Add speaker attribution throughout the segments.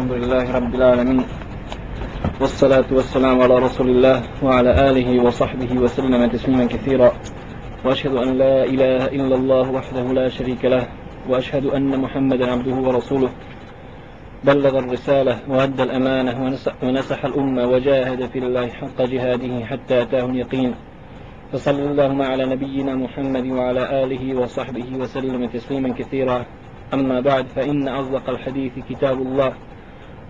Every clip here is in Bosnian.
Speaker 1: الحمد لله رب العالمين والصلاة والسلام على رسول الله وعلى آله وصحبه وسلم تسليما كثيرا. وأشهد أن لا إله إلا الله وحده لا شريك له وأشهد أن محمدا عبده ورسوله. بلغ الرسالة وأدى الأمانة ونسح الأمة وجاهد في الله حق جهاده حتى أتاه اليقين. فصلى اللهم على نبينا محمد وعلى آله وصحبه وسلم تسليما كثيرا. أما بعد فإن أصدق الحديث كتاب الله.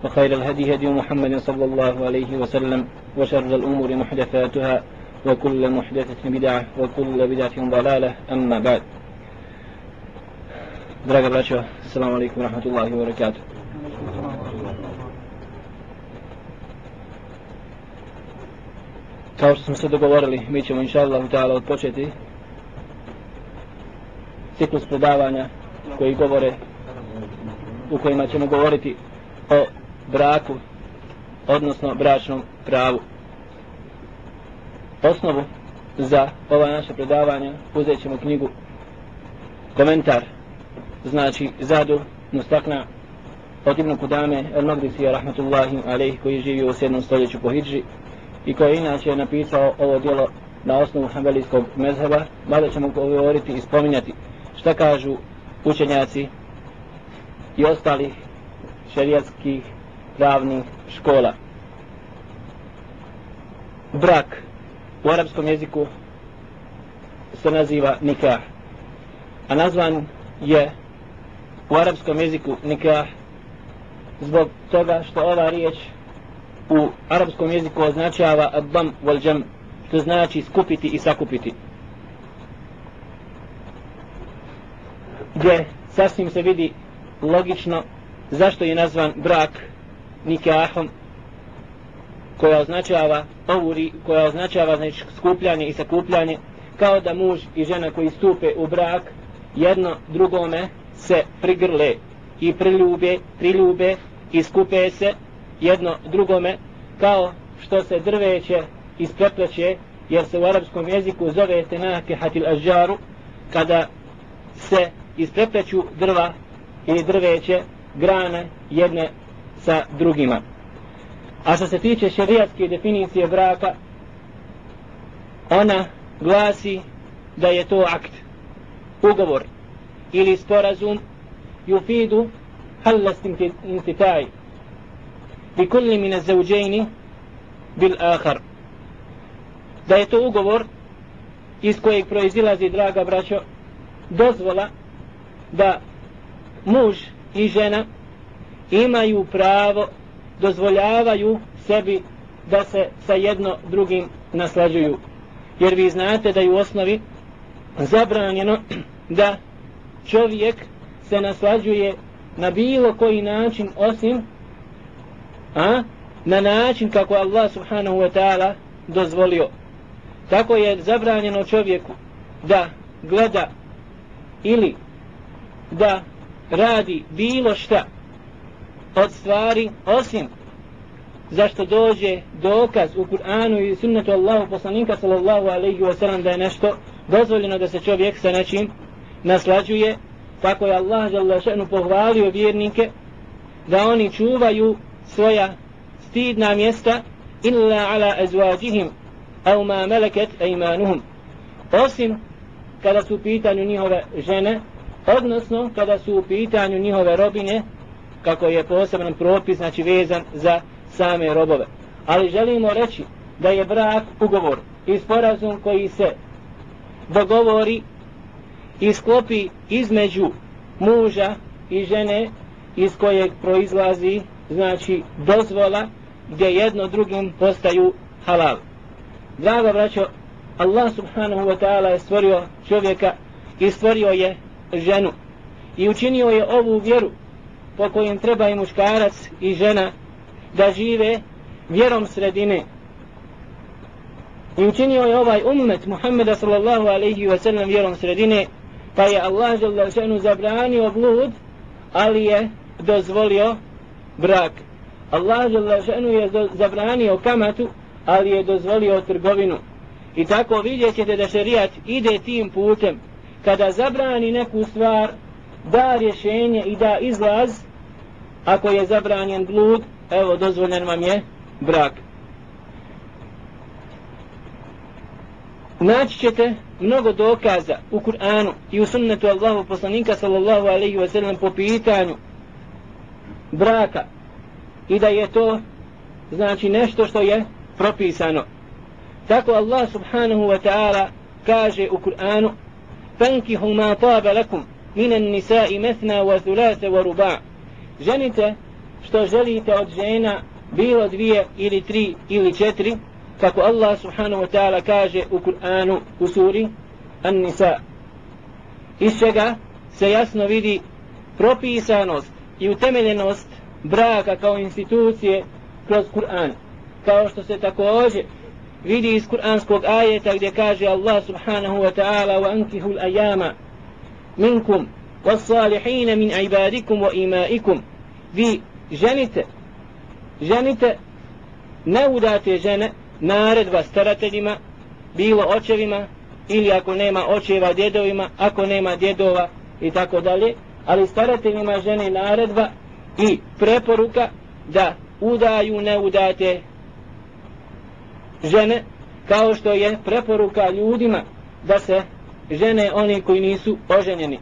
Speaker 1: وخير الهدي هدي محمد صلى الله عليه وسلم وشر الأمور محدثاتها وكل محدثة بدعة وكل بدعة ضلالة أما بعد. دراجة الرشوة السلام عليكم ورحمة الله وبركاته. Kao što smo se dogovorili, mi ćemo inšallah ta'ala odpočeti ciklus predavanja koji govore u kojima ćemo govoriti o braku odnosno bračnom pravu osnovu za ova naše predavanja uzet ćemo knjigu komentar znači Zadu Mustakna od Ibn Kudame El Magrisija Rahmatullahi Aleyh koji živi u 7. stoljeću po Hidži i koji inače napisao ovo djelo na osnovu hanbelijskog mezheba mada ćemo govoriti i spominjati šta kažu učenjaci i ostalih šerijatskih pravnih škola. Brak u arapskom jeziku se naziva nikah. A nazvan je u arapskom jeziku nikah zbog toga što ova riječ u arapskom jeziku označava adbam wal jam, što znači skupiti i sakupiti. gdje sasvim se vidi logično zašto je nazvan brak nikahom koja označava ovu, koja označava znači skupljanje i sakupljanje kao da muž i žena koji stupe u brak jedno drugome se prigrle i priljube, priljube i skupe se jedno drugome kao što se drveće isprepleće jer se u arapskom jeziku zove tenake hatil ažaru kada se isprepleću drva ili drveće grane jedne sa drugima. A što se tiče šerijatske definicije braka, ona glasi da je to akt, ugovor ili sporazum yufidu halast intitaj bi kulli mine zauđejni bil ahar. Da je to ugovor iz kojeg proizilazi, draga braćo, dozvola da muž i žena imaju pravo, dozvoljavaju sebi da se sa jedno drugim naslađuju. Jer vi znate da je u osnovi zabranjeno da čovjek se naslađuje na bilo koji način osim a, na način kako Allah subhanahu wa ta'ala dozvolio. Tako je zabranjeno čovjeku da gleda ili da radi bilo šta od stvari osim zašto dođe dokaz u Kur'anu i sunnetu Allahu poslanika sallallahu alaihi wa sallam da je nešto dozvoljeno da se čovjek sa nečim naslađuje tako je Allah žele še'nu pohvalio vjernike da oni čuvaju svoja stidna mjesta illa ala azwajihim au ma meleket ejmanuhum osim kada su pitanju njihove žene odnosno kada su u pitanju njihove robine kako je poseban propis znači vezan za same robove. Ali želimo reći da je brak ugovor i sporazum koji se dogovori i sklopi između muža i žene iz kojeg proizlazi znači dozvola gdje jedno drugim postaju halal. Drago braćo Allah subhanahu wa ta'ala je stvorio čovjeka i stvorio je ženu. I učinio je ovu vjeru po kojem treba i muškarac i žena da žive vjerom sredine. I učinio je ovaj ummet Muhammeda sallallahu alaihi wa sallam vjerom sredine pa je Allah želešenu zabranio blud ali je dozvolio brak. Allah želešenu je zabranio kamatu ali je dozvolio trgovinu. I tako vidjet ćete da šerijat ide tim putem. Kada zabrani neku stvar da rješenje i da izlaz ako je zabranjen blud, evo dozvoljen vam je brak. Naći ćete mnogo dokaza u Kur'anu i u sunnetu Allahu poslanika sallallahu alaihi wa sallam po pitanju braka i da je to znači nešto što je propisano. Tako Allah subhanahu wa ta'ala kaže u Kur'anu فَانْكِهُ مَا طَابَ لَكُمْ مِنَ النِّسَاءِ مَثْنَا وَثُلَاثَ وَرُبَعَ Ženite što želite od žena bilo dvije ili tri ili četiri kako Allah subhanahu wa ta'ala kaže u Kur'anu u suri An-Nisa. Iz čega se jasno vidi propisanost i utemeljenost braka kao institucije kroz Kur'an. Kao što se također vidi iz Kur'anskog ajeta gdje kaže Allah subhanahu wa ta'ala wa ankihul ajama minkum والصالحين من عبادكم وإمائكم vi ženite ženite ne udate žene naredba starateljima bilo očevima ili ako nema očeva djedovima ako nema djedova i tako dalje ali starateljima žene naredba i preporuka da udaju ne udate žene kao što je preporuka ljudima da se žene oni koji nisu oženjeni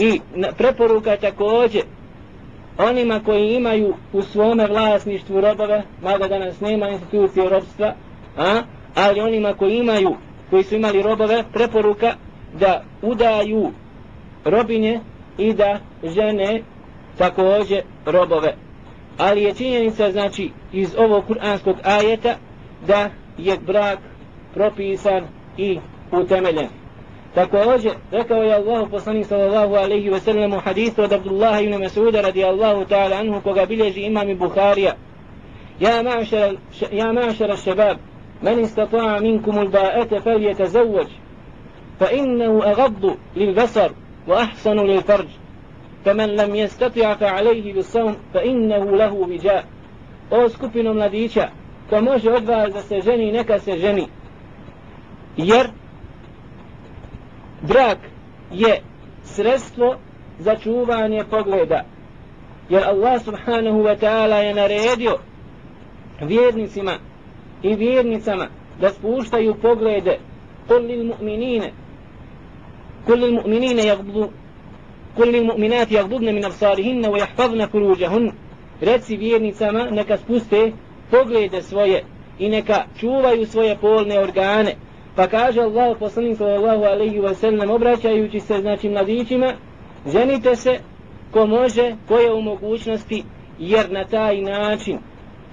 Speaker 1: i preporuka također onima koji imaju u svome vlasništvu robove mada danas nema institucije robstva a? ali onima koji imaju koji su imali robove preporuka da udaju robinje i da žene također robove ali je činjenica znači iz ovog kuranskog ajeta da je brak propisan i utemeljen. Također, rekao je Allah poslanik sallallahu alaihi wa sallam u hadithu od Abdullah ibn Mas'uda radijallahu ta'ala anhu koga bilježi imam i Bukharija. Ja ma'šara, ja šebab, من استطاع منكم الباءة فليتزوج فإنه أغض للبصر وأحسن للفرج فمن لم يستطع فعليه بالصوم فإنه له وجاء O skupinu mladića, ko može od vas da se ženi, neka se ženi. Jer brak je sredstvo za čuvanje pogleda. Jer Allah subhanahu wa ta'ala je naredio vjernicima i vjernicama da spuštaju poglede kul lil mu'minine kul lil mu'minine jagbudu kul lil mu'minati jagdudne min absarihinne wa jahfadne kuruđahun reci vjernicama neka spuste poglede svoje i neka čuvaju svoje polne organe. Pa kaže Allah poslanik sallallahu alaihi wa sallam obraćajući se znači mladićima, ženite se ko može, ko je u mogućnosti, jer na taj način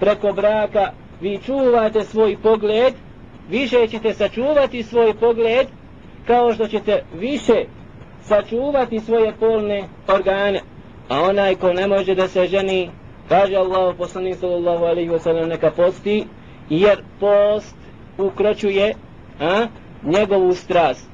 Speaker 1: preko braka vi čuvate svoj pogled, više ćete sačuvati svoj pogled kao što ćete više sačuvati svoje polne organe. A onaj ko ne može da se ženi Kaže Allah poslanik sallallahu alaihi wa sallam neka posti jer post ukročuje a, njegovu strast.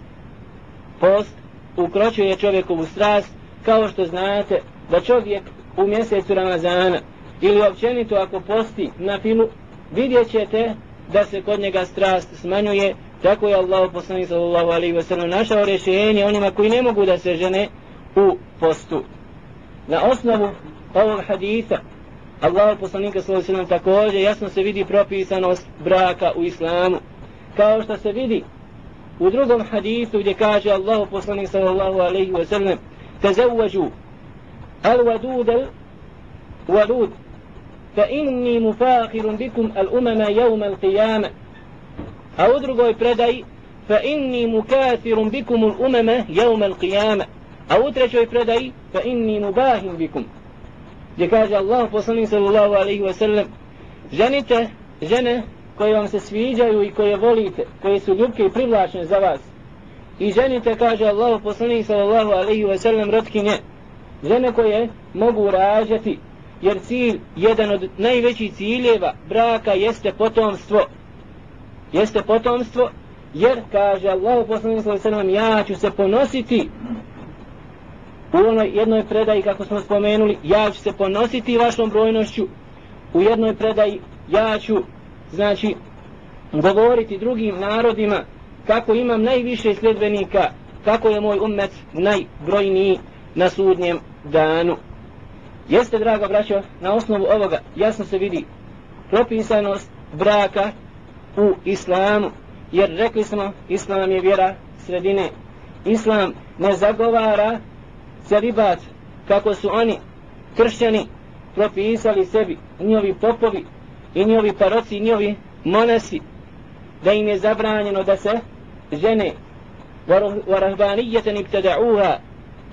Speaker 1: Post ukročuje čovjekovu strast kao što znate da čovjek u mjesecu Ramazana ili općenito ako posti na filu vidjet ćete da se kod njega strast smanjuje tako je Allah poslanik sallallahu alaihi wasallam našao rješenje onima koji ne mogu da se žene u postu. Na osnovu ovog haditha Allah poslanika sallallahu alejhi ve sellem također jasno se vidi propisanost braka u islamu. Kao što se vidi u drugom hadisu gdje kaže Allah poslanik sallallahu alejhi ve sellem: "Tazawwaju al-wadud al-wadud fa inni mufakhirun bikum al-umama yawm al-qiyamah." A u drugoj predaji fa inni mukathirun bikum al-umama yawm al-qiyamah. A u trećoj predaji fa inni mubahim bikum gdje kaže Allah poslanik sallallahu alaihi wa sallam ženite žene koje vam se sviđaju i koje volite koje su ljubke i privlačne za vas. I ženite kaže Allah poslanik sallallahu alaihi wa sallam rotkinje žene koje mogu rađati jer cilj, jedan od najvećih ciljeva braka jeste potomstvo. Jeste potomstvo jer kaže Allah poslanik sallallahu alaihi wa sallam ja ću se ponositi. U onoj jednoj predaji kako smo spomenuli ja ću se ponositi vašom brojnošću. U jednoj predaji ja ću znači govoriti drugim narodima kako imam najviše sljedbenika kako je moj umet najbrojniji na sudnjem danu Jeste, draga braćo, na osnovu ovoga jasno se vidi propisanost braka u islamu. Jer rekli smo, islam je vjera sredine. Islam ne zagovara celibat kako su oni kršćani propisali sebi, njihovi popovi i njihovi paroci i njihovi monasi, da im je zabranjeno da se žene warahbanijeten ibtada'uha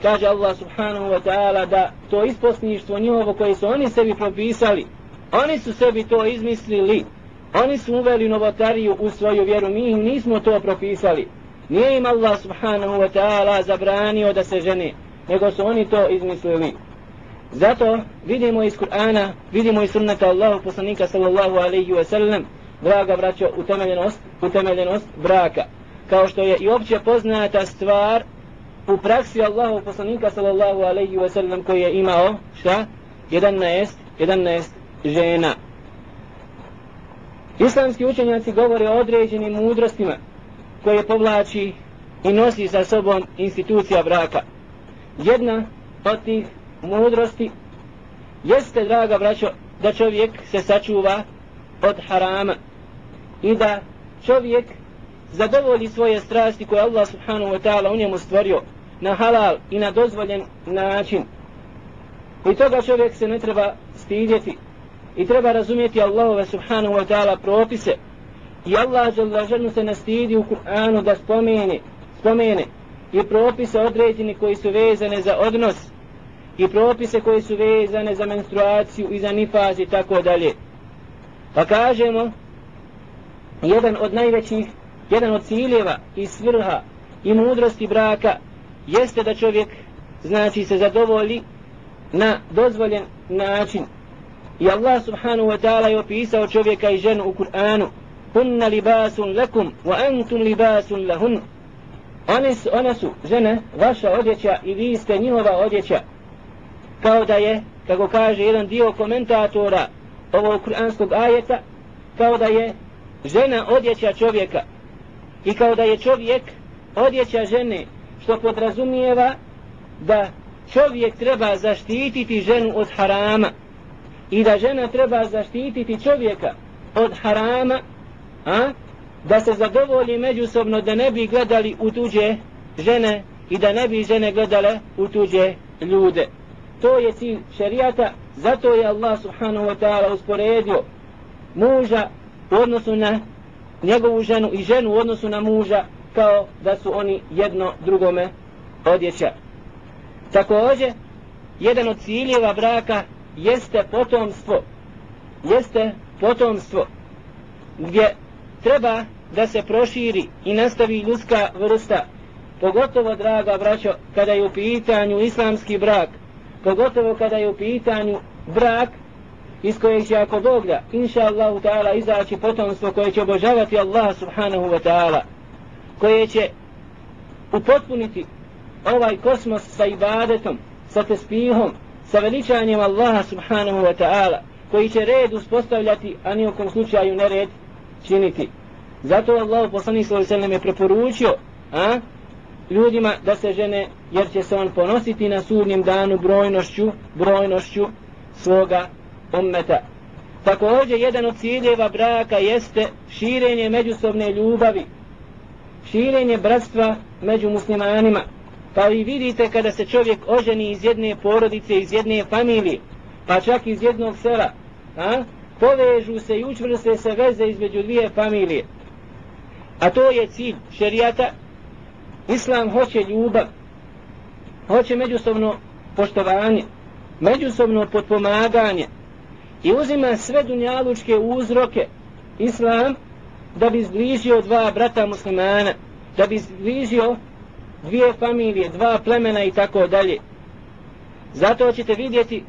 Speaker 1: kaže Allah subhanahu wa ta'ala da to isposništvo njihovo koje su oni sebi propisali oni su sebi to izmislili oni su uveli novotariju u svoju vjeru mi nismo to propisali. Nije im Allah subhanahu wa ta'ala zabranio da se žene nego su oni to izmislili zato vidimo iz Kur'ana vidimo iz sunnata Allahu poslanika sallallahu alaihi wa sallam draga braćo utemeljenost utemeljenost braka kao što je i opće poznata stvar u praksi Allahu poslanika sallallahu alaihi wa sallam koji je imao šta? 11, 11 žena. Islamski učenjaci govore o određenim mudrostima koje povlači i nosi sa sobom institucija braka. Jedna od tih mudrosti jeste, draga braćo, da čovjek se sačuva od harama i da čovjek zadovolji svoje strasti koje Allah subhanahu wa ta'ala u njemu stvorio na halal i na dozvoljen način. I toga čovjek se ne treba stidjeti i treba razumjeti Allahove subhanahu wa ta'ala propise i Allah žele se nastidi u Kur'anu da spomene, spomene i propise određeni koji su vezane za odnos i propise koji su vezane za menstruaciju i za nifaz i tako dalje. Pa kažemo, jedan od najvećih jedan od ciljeva i svrha i mudrosti braka jeste da čovjek znači se zadovolji na dozvoljen način. I Allah subhanahu wa ta'ala je opisao čovjeka i ženu u Kur'anu hunna libasun lakum wa antum libasun lahun. One su, one su žene vaša odjeća i vi ste njihova odjeća kao da je kako kaže jedan dio komentatora ovog kur'anskog ajeta kao da je žena odjeća čovjeka. I kao da je čovjek odjeća žene što podrazumijeva da čovjek treba zaštititi ženu od harama. I da žena treba zaštititi čovjeka od harama a? da se zadovolji međusobno da ne bi gledali u tuđe žene i da ne bi žene gledale u tuđe ljude to je cilj šerijata zato je Allah subhanahu wa ta'ala usporedio muža u odnosu na njegovu ženu i ženu u odnosu na muža kao da su oni jedno drugome odjeća. Također, jedan od ciljeva braka jeste potomstvo. Jeste potomstvo gdje treba da se proširi i nastavi ljudska vrsta. Pogotovo, draga braćo, kada je u pitanju islamski brak, pogotovo kada je u pitanju brak iz kojeg će ako Bog da, inša Allahu ta'ala, izaći potomstvo koje će obožavati Allah subhanahu wa ta'ala, koje će upotpuniti ovaj kosmos sa ibadetom, sa tespihom, sa veličanjem Allaha subhanahu wa ta'ala, koji će red uspostavljati, a nijekom slučaju nered činiti. Zato Allah poslanih svoj sallam je preporučio a, ljudima da se žene, jer će se on ponositi na sudnjem danu brojnošću, brojnošću svoga ummeta. Također, jedan od ciljeva braka jeste širenje međusobne ljubavi, širenje bratstva među muslimanima. Pa vi vidite kada se čovjek oženi iz jedne porodice, iz jedne familije, pa čak iz jednog sela, a, povežu se i učvrste se veze između dvije familije. A to je cilj šerijata. Islam hoće ljubav, hoće međusobno poštovanje, međusobno potpomaganje, i uzima sve dunjalučke uzroke. Islam da bi zbližio dva brata muslimana da bi zbližio dvije familije, dva plemena i tako dalje. Zato ćete vidjeti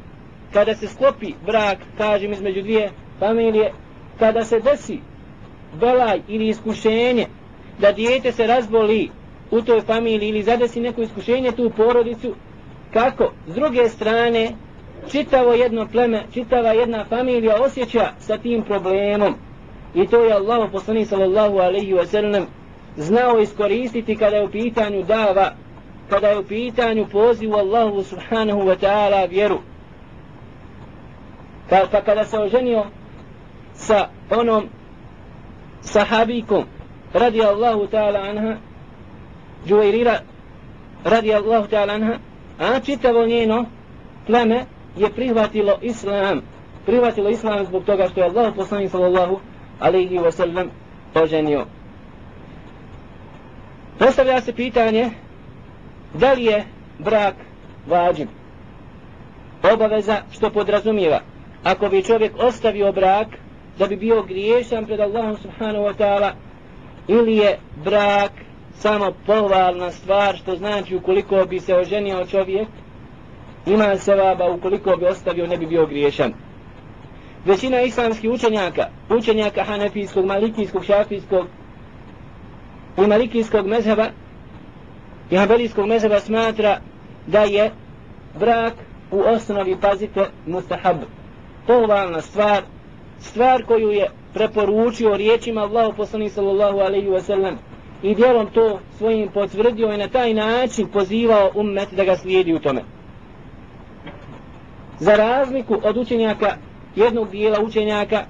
Speaker 1: kada se sklopi brak kažem između dvije familije kada se desi belaj ili iskušenje da dijete se razboli u toj familiji ili zadesi neko iskušenje tu porodicu kako s druge strane čitavo jedno pleme, čitava jedna familija osjeća sa tim problemom. I to je Allah poslani sallallahu alaihi wa sallam znao iskoristiti kada je u pitanju dava, kada je u pitanju pozivu Allahu subhanahu wa ta'ala vjeru. Pa, pa kada se oženio sa onom sahabikom radi Allahu ta'ala anha Džuvairira radi Allahu ta'ala anha a čitavo njeno pleme je prihvatilo islam. Prihvatilo islam zbog toga što je Allah poslanik sallallahu alaihi wa sallam oženio postavlja se pitanje da li je brak vađib? Obaveza što podrazumijeva. Ako bi čovjek ostavio brak da bi bio griješan pred Allahom subhanahu wa ta'ala ili je brak samo pohvalna stvar što znači ukoliko bi se oženio čovjek ima sevaba ukoliko bi ostavio ne bi bio griješan. Većina islamskih učenjaka učenjaka hanefijskog, malikijskog, šafijskog i malikijskog mezheba i hanbelijskog mezheba smatra da je brak u osnovi pazite mustahab. Pohvalna stvar stvar koju je preporučio riječima Allahu poslanik sallallahu alejhi ve sellem i djelom to svojim potvrdio i na taj način pozivao ummet da ga slijedi u tome. Za razliku od učenjaka, jednog dijela učenjaka,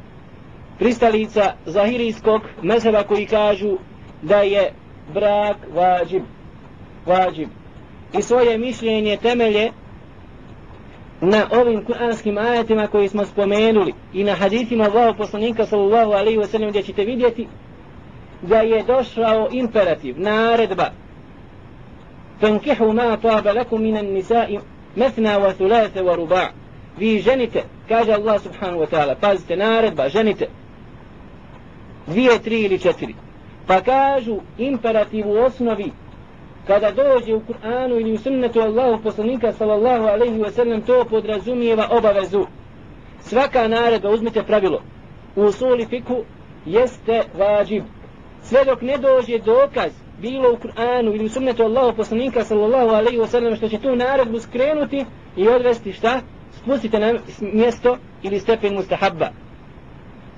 Speaker 1: pristalica zahirijskog mezheba koji kažu da je brak vađib, vađib. I svoje mišljenje temelje na ovim kuranskim ajetima koji smo spomenuli i na hadithima Allahu poslanika sallallahu alaihi wa sallam gdje ćete vidjeti da je došao imperativ, naredba. Fankihu ma tuaba lakum minan nisa'i mesna wa thulatha wa ruba' vi ženite, kaže Allah subhanahu wa ta'ala pazite, naredba, ženite. Dvije, tri ili četiri. Pa kažu imperativ u osnovi kada dođe u Kur'anu ili u sunnetu Allahu poslanika sallallahu alaihi wa sallam to podrazumijeva obavezu. Svaka naredba uzmite pravilo u usuli fiku jeste vađib sve dok ne dođe dokaz bilo u Kur'anu ili u sunnetu Allahu poslanika sallallahu alaihi wa sallam što će tu naredbu skrenuti i odvesti šta? Spustite na mjesto ili stepen mustahabba.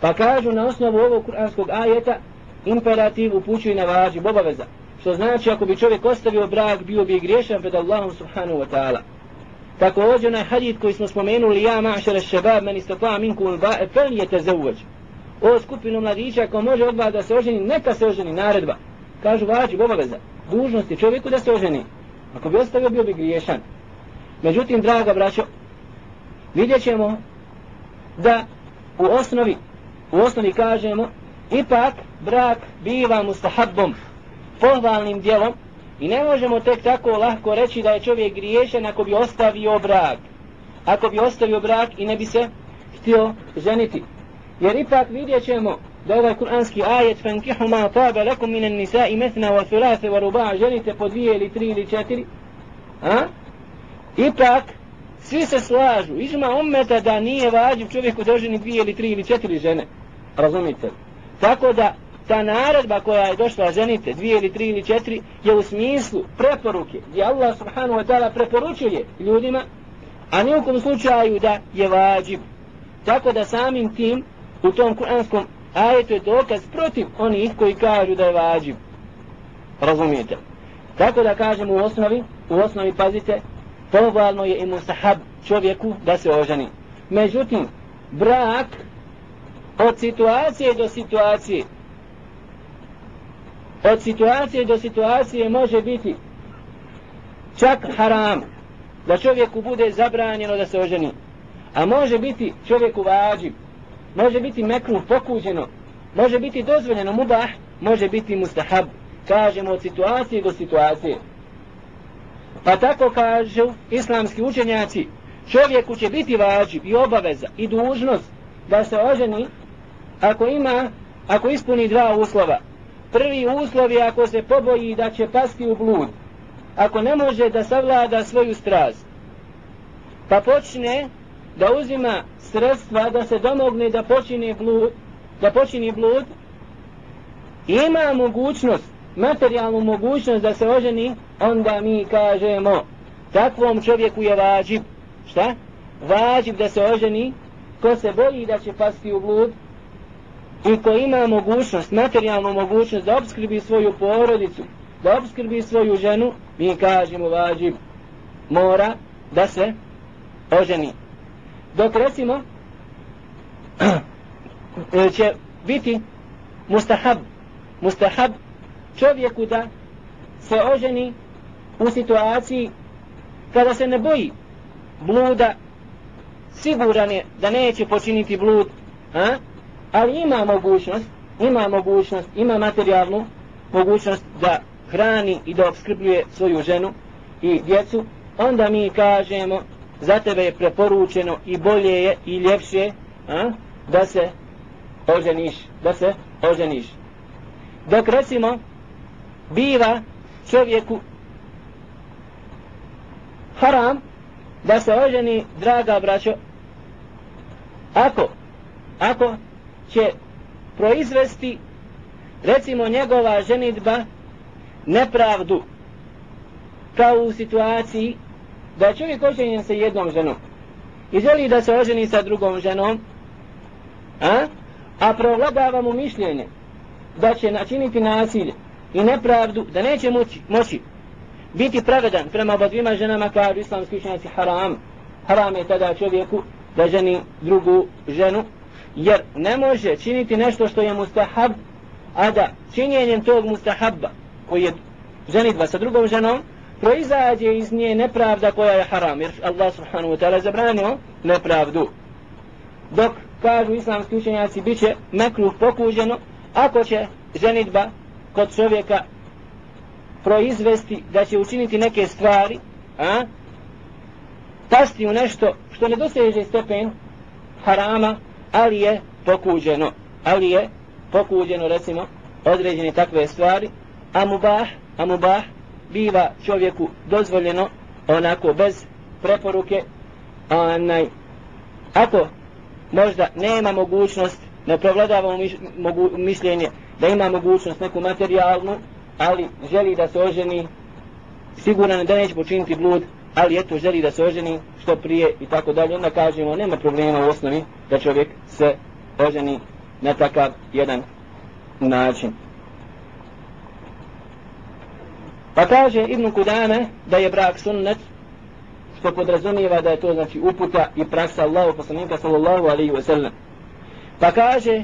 Speaker 1: Pa kažu na osnovu ovog kur'anskog ajeta imperativ upućuje na vađib obaveza. Što znači ako bi čovjek ostavio brak bio bi griješan pred Allahom subhanahu wa ta'ala. Tako ovdje onaj hadith koji smo spomenuli ja ma'šara šabab meni istata minku un ba'e fel je te o skupinu mladića ako može od da se oženi neka se oženi naredba kažu vađi obaveza dužnost je čovjeku da se oženi ako bi ostavio bio bi griješan međutim draga braćo vidjet ćemo da u osnovi u osnovi kažemo ipak brak biva mustahabbom pohvalnim djelom i ne možemo tek tako lahko reći da je čovjek griješan ako bi ostavio brak. Ako bi ostavio brak i ne bi se htio ženiti. Jer ipak vidjet ćemo da ovaj kuranski ajet fankihu ma tabe lakum minan nisa i methna wa thulase wa ruba ženite po dvije ili tri ili četiri. A? Ipak svi se slažu, izma ummeta da nije vađiv čovjeku da oženi dvije ili tri ili četiri žene. Razumite? Tako da ta naredba koja je došla ženite, dvije ili tri ili četiri, je u smislu preporuke, gdje Allah subhanahu wa ta'ala preporučuje ljudima, a nijekom slučaju da je vađib. Tako da samim tim, u tom kuranskom ajetu je dokaz protiv onih koji kažu da je vađiv. Razumijete? Tako da kažemo u osnovi, u osnovi pazite, pohvalno je i musahab čovjeku da se oženi. Međutim, brak od situacije do situacije od situacije do situacije može biti čak haram da čovjeku bude zabranjeno da se oženi a može biti čovjeku vađiv može biti mekruh pokuđeno može biti dozvoljeno mubah može biti mustahab. Kažemo od situacije do situacije. Pa tako kažu islamski učenjaci čovjeku će biti vađib i obaveza i dužnost da se oženi ako ima ako ispuni dva uslova. Prvi uslov je ako se poboji da će pasti u blud ako ne može da savlada svoju strast. Pa počne da uzima sredstva da se domogne da počini blud da počini blud ima mogućnost materijalnu mogućnost da se oženi onda mi kažemo takvom čovjeku je vađib šta? vađib da se oženi ko se boji da će pasti u blud i ko ima mogućnost, materijalnu mogućnost da obskrbi svoju porodicu, da obskrbi svoju ženu, mi kažemo vađib, mora da se oženi. Dok recimo, e, će biti mustahab mustahab čovjeku da se oženi u situaciji kada se ne boji bluda siguran je da neće počiniti blud a? ali ima mogućnost ima mogućnost, ima materijalnu mogućnost da hrani i da obskrbljuje svoju ženu i djecu onda mi kažemo za tebe je preporučeno i bolje je i ljepše a? da se oženiš da se oženiš dok recimo biva čovjeku haram da se oženi draga braćo ako ako će proizvesti recimo njegova ženitba nepravdu kao u situaciji da je čovjek oženjen sa jednom ženom. I želi da se oženi sa drugom ženom a, a provladava mu mišljenje da će načiniti nasilje i nepravdu da neće moći, moći biti pravedan prema oba dvima ženama kao islamski učenjaci. Haram. Haram je tada čovjeku da ženi drugu ženu jer ne može činiti nešto što je mustahab a da činjenjem tog mustahabba koji je ženitva sa drugom ženom proizađe iz nje nepravda koja je haram jer Allah subhanahu wa ta'ala zabranio nepravdu. Dok kažu islamski učenjaci bit će mekruh pokuđeno ako će ženitba kod čovjeka proizvesti da će učiniti neke stvari a? Pasti u nešto što ne doseže stepen harama ali je pokuđeno. Ali je pokuđeno recimo određene takve stvari. A mubah, a mubah biva čovjeku dozvoljeno onako bez preporuke onaj ako možda nema mogućnost ne provladava mišljenje da ima mogućnost neku materijalnu ali želi da se oženi siguran da neće počiniti blud ali eto želi da se oženi što prije i tako dalje onda kažemo nema problema u osnovi da čovjek se oženi na takav jedan način. Pa kaže Ibn Kudame da je brak sunnet što podrazumijeva da je to znači uputa i praksa Allahu poslanika sallallahu alaihi wa sallam. Pa kaže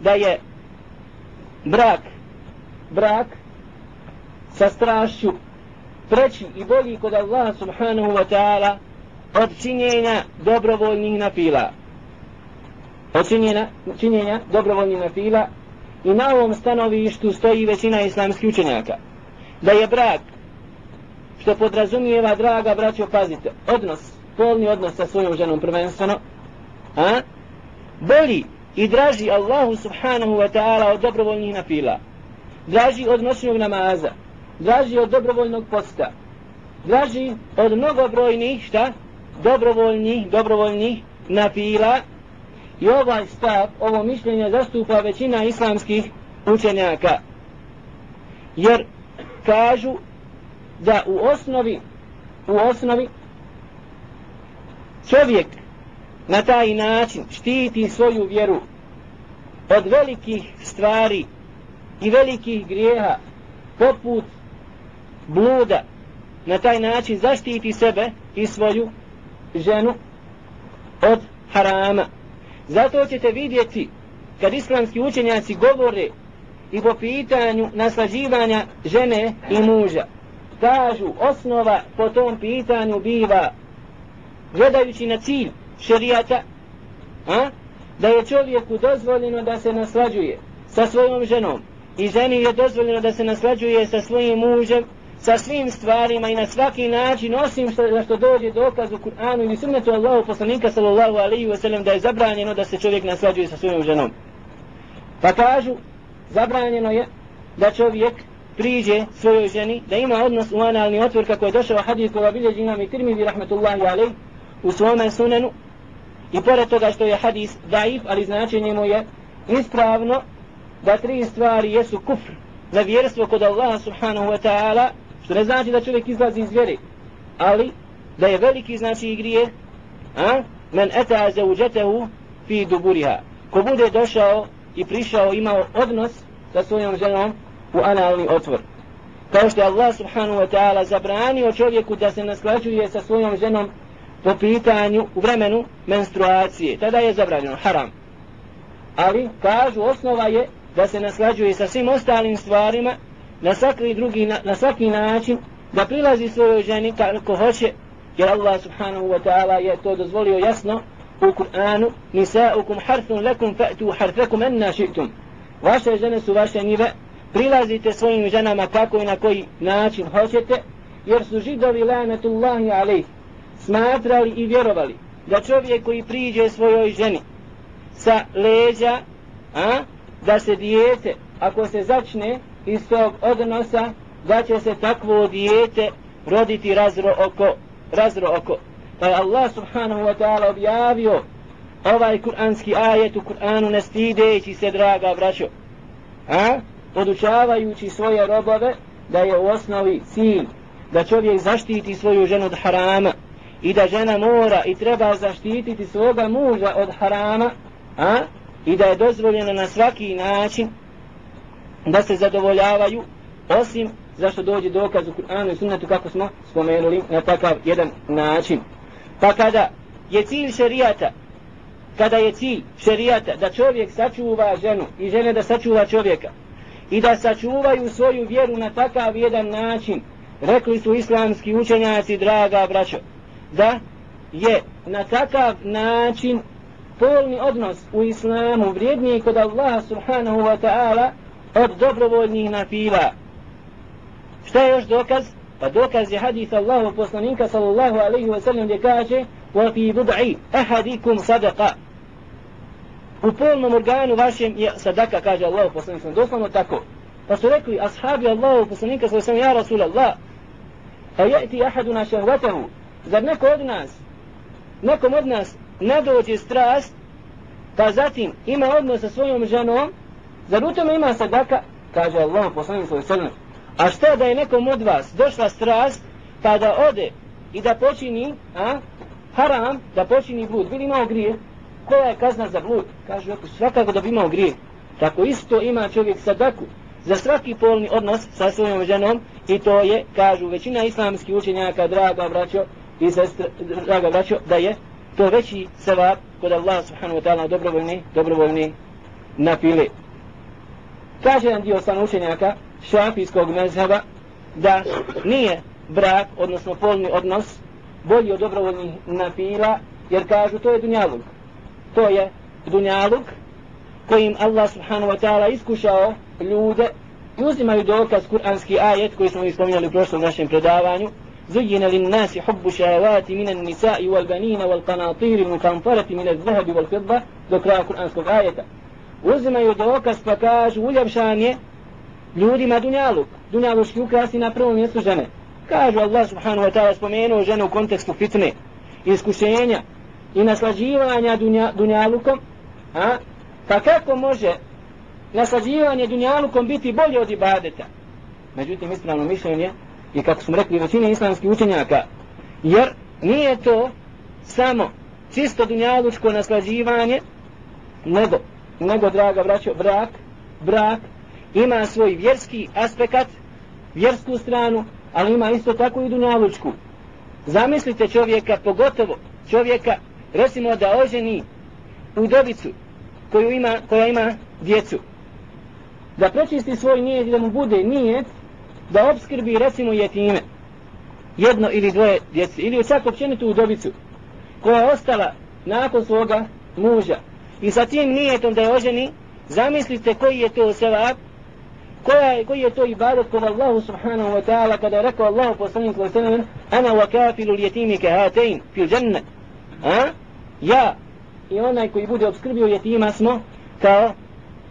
Speaker 1: da je brak brak sa strašću preći i bolji kod Allaha subhanahu wa ta'ala od činjenja dobrovoljnih nafila. Od činjenja, činjenja dobrovoljnih nafila i na ovom stanovištu stoji većina islamskih učenjaka da je brak što podrazumijeva draga braćo pazite odnos, polni odnos sa svojom ženom prvenstveno a? boli i draži Allahu subhanahu wa ta'ala od dobrovoljnih napila, draži od noćnog namaza draži od dobrovoljnog posta draži od mnogobrojnih šta? Dobrovoljnih dobrovoljnih napila, i ovaj stav ovo mišljenje zastupa većina islamskih učenjaka. Jer kažu da u osnovi u osnovi čovjek na taj način štiti svoju vjeru od velikih stvari i velikih grijeha poput bluda na taj način zaštiti sebe i svoju ženu od harama. Zato ćete vidjeti kad islamski učenjaci govore i po pitanju naslađivanja žene i muža. Kažu osnova po tom pitanju biva gledajući na cilj šerijata a, da je čovjeku dozvoljeno da se naslađuje sa svojom ženom i ženi je dozvoljeno da se naslađuje sa svojim mužem sa svim stvarima i na svaki način osim što, na što dođe dokaz u Kur'anu ili sunnetu Allahu poslanika sallallahu alaihi wa sallam da je zabranjeno da se čovjek naslađuje sa svojom ženom. Pa kažu zabranjeno je da čovjek priđe svojoj ženi da ima odnos u analni otvor kako je došao hadis koga bilježi imam i tirmidhi rahmetullahi alaih u svome sunenu i pored toga što je hadis daif ali značenje mu je ispravno da tri stvari jesu kufr za vjerstvo kod Allaha subhanahu wa ta'ala što ne znači da čovjek izlazi iz vjere, ali da je veliki znači i grije a? men eta zauđetehu fi duburiha ko bude došao i prišao imao odnos sa svojom ženom u analni otvor. Kao što je Allah subhanahu wa ta'ala zabranio čovjeku da se nasklađuje sa svojom ženom po pitanju u vremenu menstruacije. Tada je zabranjeno haram. Ali kažu osnova je da se naslađuje sa svim ostalim stvarima na svaki drugi na, na svaki način da prilazi svojoj ženi kako hoće jer Allah subhanahu wa ta'ala je to dozvolio jasno u Kur'anu nisaukum harthun lakum fa'tu harthakum anna shi'tum. Vaše žene su vaše njive prilazite svojim ženama kako i na koji način hoćete jer su židovi lanatullahi alejhi smatrali i vjerovali da čovjek koji priđe svojoj ženi sa leđa a, da se dijete ako se začne iz tog odnosa da će se takvo dijete roditi razro oko razro oko pa je Allah subhanahu wa ta'ala objavio ovaj kuranski ajet u Kur'anu ne stideći se draga braćo a? podučavajući svoje robove da je u osnovi cilj da čovjek zaštiti svoju ženu od harama i da žena mora i treba zaštititi svoga muža od harama a? i da je dozvoljeno na svaki način da se zadovoljavaju osim zašto dođe dokaz u Kur'anu i sunnetu kako smo spomenuli na takav jedan način pa kada je cilj šerijata kada je cilj šerijata da čovjek sačuva ženu i žene da sačuva čovjeka i da sačuvaju svoju vjeru na takav jedan način rekli su islamski učenjaci draga braćo da je na takav način polni odnos u islamu vrijedniji kod Allaha subhanahu wa ta'ala od dobrovoljnih nafila. Šta je još dokaz? Pa dokaz je hadith Allahu poslanika sallallahu alaihi wa sallam gdje kaže وَفِي بُدْعِ أَحَدِكُمْ صَدَقَ U polnom organu vašem je sadaka, kaže Allahu poslanika doslovno tako. Pa su rekli ashabi Allahu poslanika sallallahu alaihi wa sallam, ja Rasul Allah, a jeti ahaduna šahvatahu, zar neko od nas, nekom od nas ne dođe strast, pa zatim ima odnos sa svojom ženom, zar u tome ima sadaka? Kaže Allah poslanik svoj srnu. A što da je nekom od vas došla strast, pa da ode i da počini, a, haram, da počini blud, bili imao grije, koja je kazna za blud? Kaže, ako svakako da bi imao grije. Tako isto ima čovjek sadaku za svaki polni odnos sa svojom ženom i to je, kažu većina islamskih učenjaka, draga braćo i sestre, draga braćo, da je to veći sevap kod Allah subhanahu wa ta'ala dobrovoljni, dobrovoljni napile. Kaže jedan dio stan učenjaka šafijskog mezheba da nije brak, odnosno polni odnos, bolji od dobrovoljnih napila, jer kažu to je dunjaluk. To je dunjaluk kojim Allah subhanahu wa ta'ala iskušao ljude i uzimaju dokaz kuranski ajet koji smo ispominjali u prošlom našem predavanju, زين للناس حب الشهوات من النساء والبنين والقناطير المقنطرة من الذهب والفضة ذكرها القرآن سورة آية uzimaju dokaz pa kažu uljepšan je ljudima dunjaluk. Dunjaluški ukrasi na prvom mjestu žene. Kažu Allah subhanahu wa ta'ala spomenuo žene u kontekstu fitne, iskušenja i naslađivanja dunja, dunjalukom. A? Pa kako može naslađivanje dunjalukom biti bolje od ibadeta? Međutim, ispravno mišljenje i kako smo rekli većine islamskih učenjaka jer nije to samo čisto dunjalučko naslađivanje nego, nego draga braćo, brak brak ima svoj vjerski aspekt vjersku stranu ali ima isto tako i dunjalučku. Zamislite čovjeka pogotovo čovjeka recimo da oženi udovicu koju ima, koja ima djecu. Da prečisti svoj nijet i da mu bude nijet da obskrbi recimo jetime. Jedno ili dvoje djece. Ili čak općenitu udovicu koja je ostala nakon svoga muža. I sa tim nijetom da je oženi zamislite koji je to sevap koja je, koji je to ibadet kod Allahu subhanahu wa ta'ala kada je rekao Allahu poslanik wa sallam ana wa kafilu yatimi ka hatain fil dženne a? ja i onaj koji bude obskrbio jetima smo kao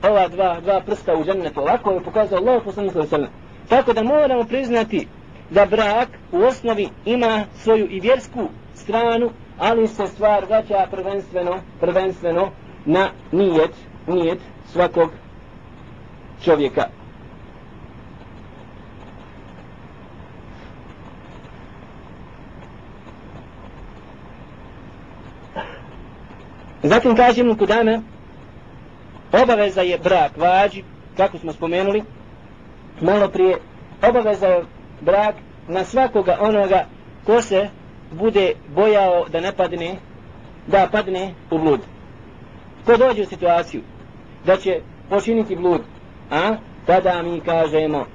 Speaker 1: ova dva, dva prsta u džennetu ovako je pokazao Allahu poslanik wa sallam Tako da moramo priznati da brak u osnovi ima svoju i vjersku stranu, ali se stvar vraća prvenstveno, prvenstveno na nijet, nijet svakog čovjeka. Zatim kažemo kod Kudame, obaveza je brak vađi, kako smo spomenuli, malo prije obaveza je brak na svakoga onoga ko se bude bojao da ne padne da padne u blud. Ko dođe u situaciju da će počiniti blud, a? Tada mi kažemo,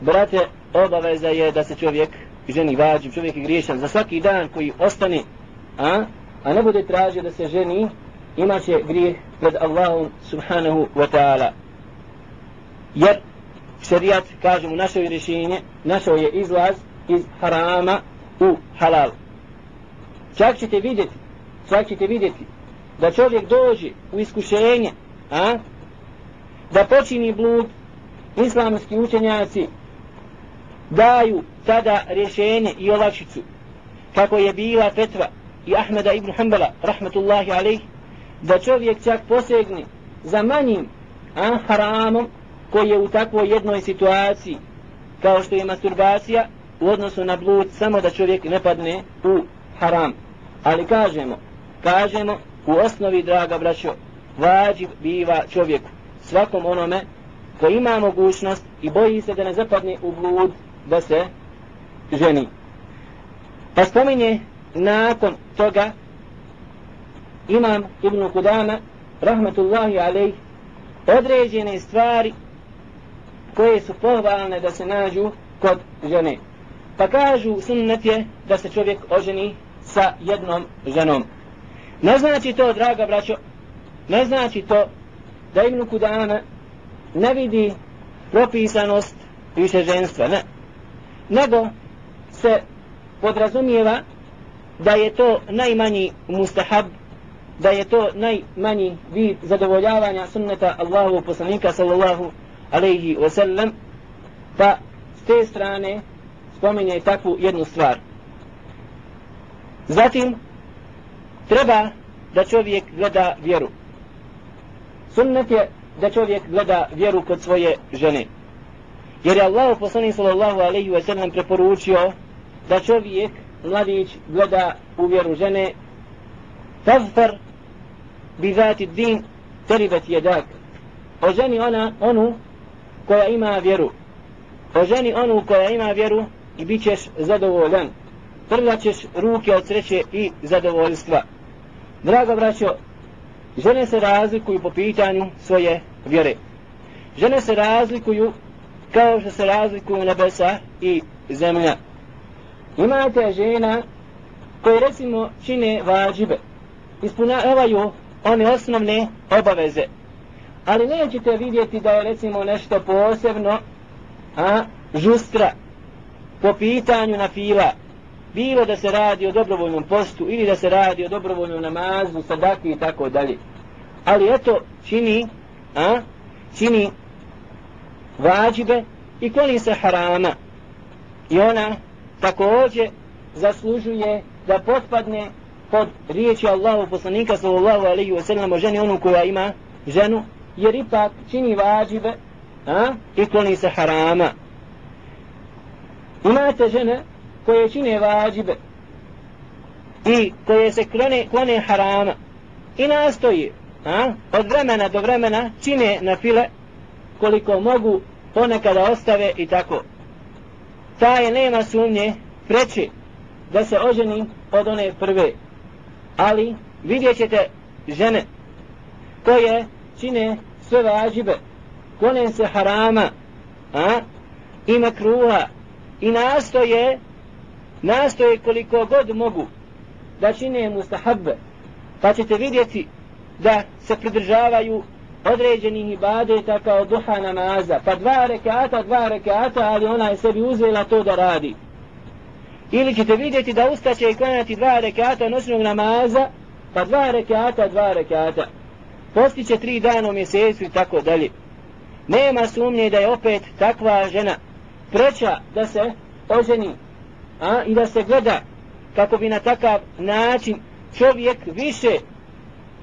Speaker 1: brate, obaveza je da se čovjek ženi vađi, čovjek je griješan za svaki dan koji ostane, a, a ne bude tražio da se ženi, imaće grijeh pred Allahom subhanahu wa ta'ala. Jer šerijat, kažemo, našoj rješenje, našao je izlaz iz harama u halal. Čak ćete vidjeti, čak ćete vidjeti da čovjek dođe u iskušenje, a, da počini blud, islamski učenjaci daju tada rješenje i olakšicu kako je bila fetva i Ahmeda ibn Hanbala rahmetullahi alaihi da čovjek čak posegne za manjim a, haramom koji je u takvoj jednoj situaciji kao što je masturbacija u odnosu na blud samo da čovjek ne padne u haram. Ali kažemo kažemo u osnovi draga braćo vađiv biva čovjeku svakom onome koji ima mogućnost i boji se da ne zapadne u blud da se ženi. Pa spominje nakon toga imam Ibn Kudama rahmetullahi alejh određene stvari koje su pohvalne da se nađu kod žene. Pa kažu sunnet je da se čovjek oženi sa jednom ženom. Ne znači to, draga braćo, ne znači to da Ibn Kudama ne vidi propisanost više ženstva, ne. Nego se podrazumijeva da je to najmanji mustahab da je to najmanji vid zadovoljavanja sunneta Allahu poslanika sallallahu alaihi wa sallam pa s te strane spominje takvu jednu stvar. Zatim treba da čovjek gleda vjeru. Sunnet je da čovjek gleda vjeru kod svoje žene. Jer je Allah poslanik sallallahu alaihi wa sallam preporučio da čovjek mladić gleda u vjeru žene tazfer bi zati din teribet jedak. Oženi ona onu koja ima vjeru. Oženi onu koja ima vjeru i bit ćeš zadovoljan. Ćeš ruke od sreće i zadovoljstva. Drago braćo žene se razlikuju po pitanju svoje vjere. Žene se razlikuju kao što se razlikuju nebesa i zemlja. Imate žena koje recimo čine vađibe. Ispunjavaju one osnovne obaveze ali nećete vidjeti da je recimo nešto posebno a žustra po pitanju na fila bilo da se radi o dobrovoljnom postu ili da se radi o dobrovoljnom namazu, sadaki i tako dalje. Ali eto, čini, a, čini vađibe i koli se harama. I ona također zaslužuje da potpadne pod riječi Allahu poslanika sallallahu alaihi wa sallam o ženi onu koja ima ženu jer ipak čini vađive a, i kloni se harama. Imate žene koje čine vađive i koje se klone, klone harama i nastoji a, od vremena do vremena čine na file koliko mogu ponekada ostave i tako. Ta je nema sumnje preći da se oženi od one prve. Ali vidjet ćete žene koje čine sve važibe, kone se harama, a, ima kruha i nastoje, nastoje koliko god mogu da čine mustahabbe, pa ćete vidjeti da se pridržavaju određenih ibadeta kao duha namaza, pa dva rekata, dva rekata, ali ona je sebi uzela to da radi. Ili ćete vidjeti da ustaće i klanjati dva rekata noćnog namaza, pa dva rekata, dva rekata postiće tri dana u mjesecu i tako dalje. Nema sumnje da je opet takva žena preća da se oženi a, i da se gleda kako bi na takav način čovjek više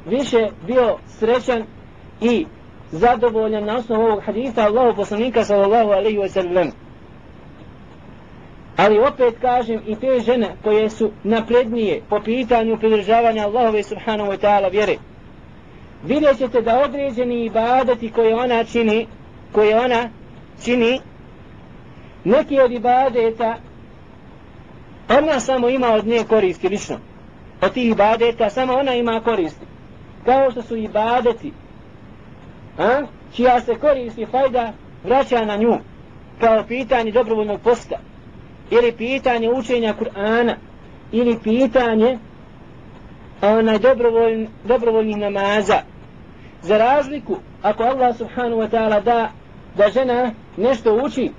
Speaker 1: više bio srećan i zadovoljan na osnovu ovog hadisa Allahu poslanika sallallahu alaihi wa sallam. Ali opet kažem i te žene koje su naprednije po pitanju pridržavanja Allahove subhanahu wa ta'ala vjere vidjet ćete da određeni ibadeti koje ona čini, koje ona čini, neki od ibadeta, ona samo ima od nje koristi, lično. Od tih ibadeta samo ona ima koristi. Kao što su ibadeti a, čija se koristi fajda vraća na nju kao pitanje dobrovoljnog posta ili pitanje učenja Kur'ana ili pitanje onaj dobrovoljn, dobrovoljnih namaza. Za razliku ako Allah subhanahu wa ta'ala da da žena nešto uči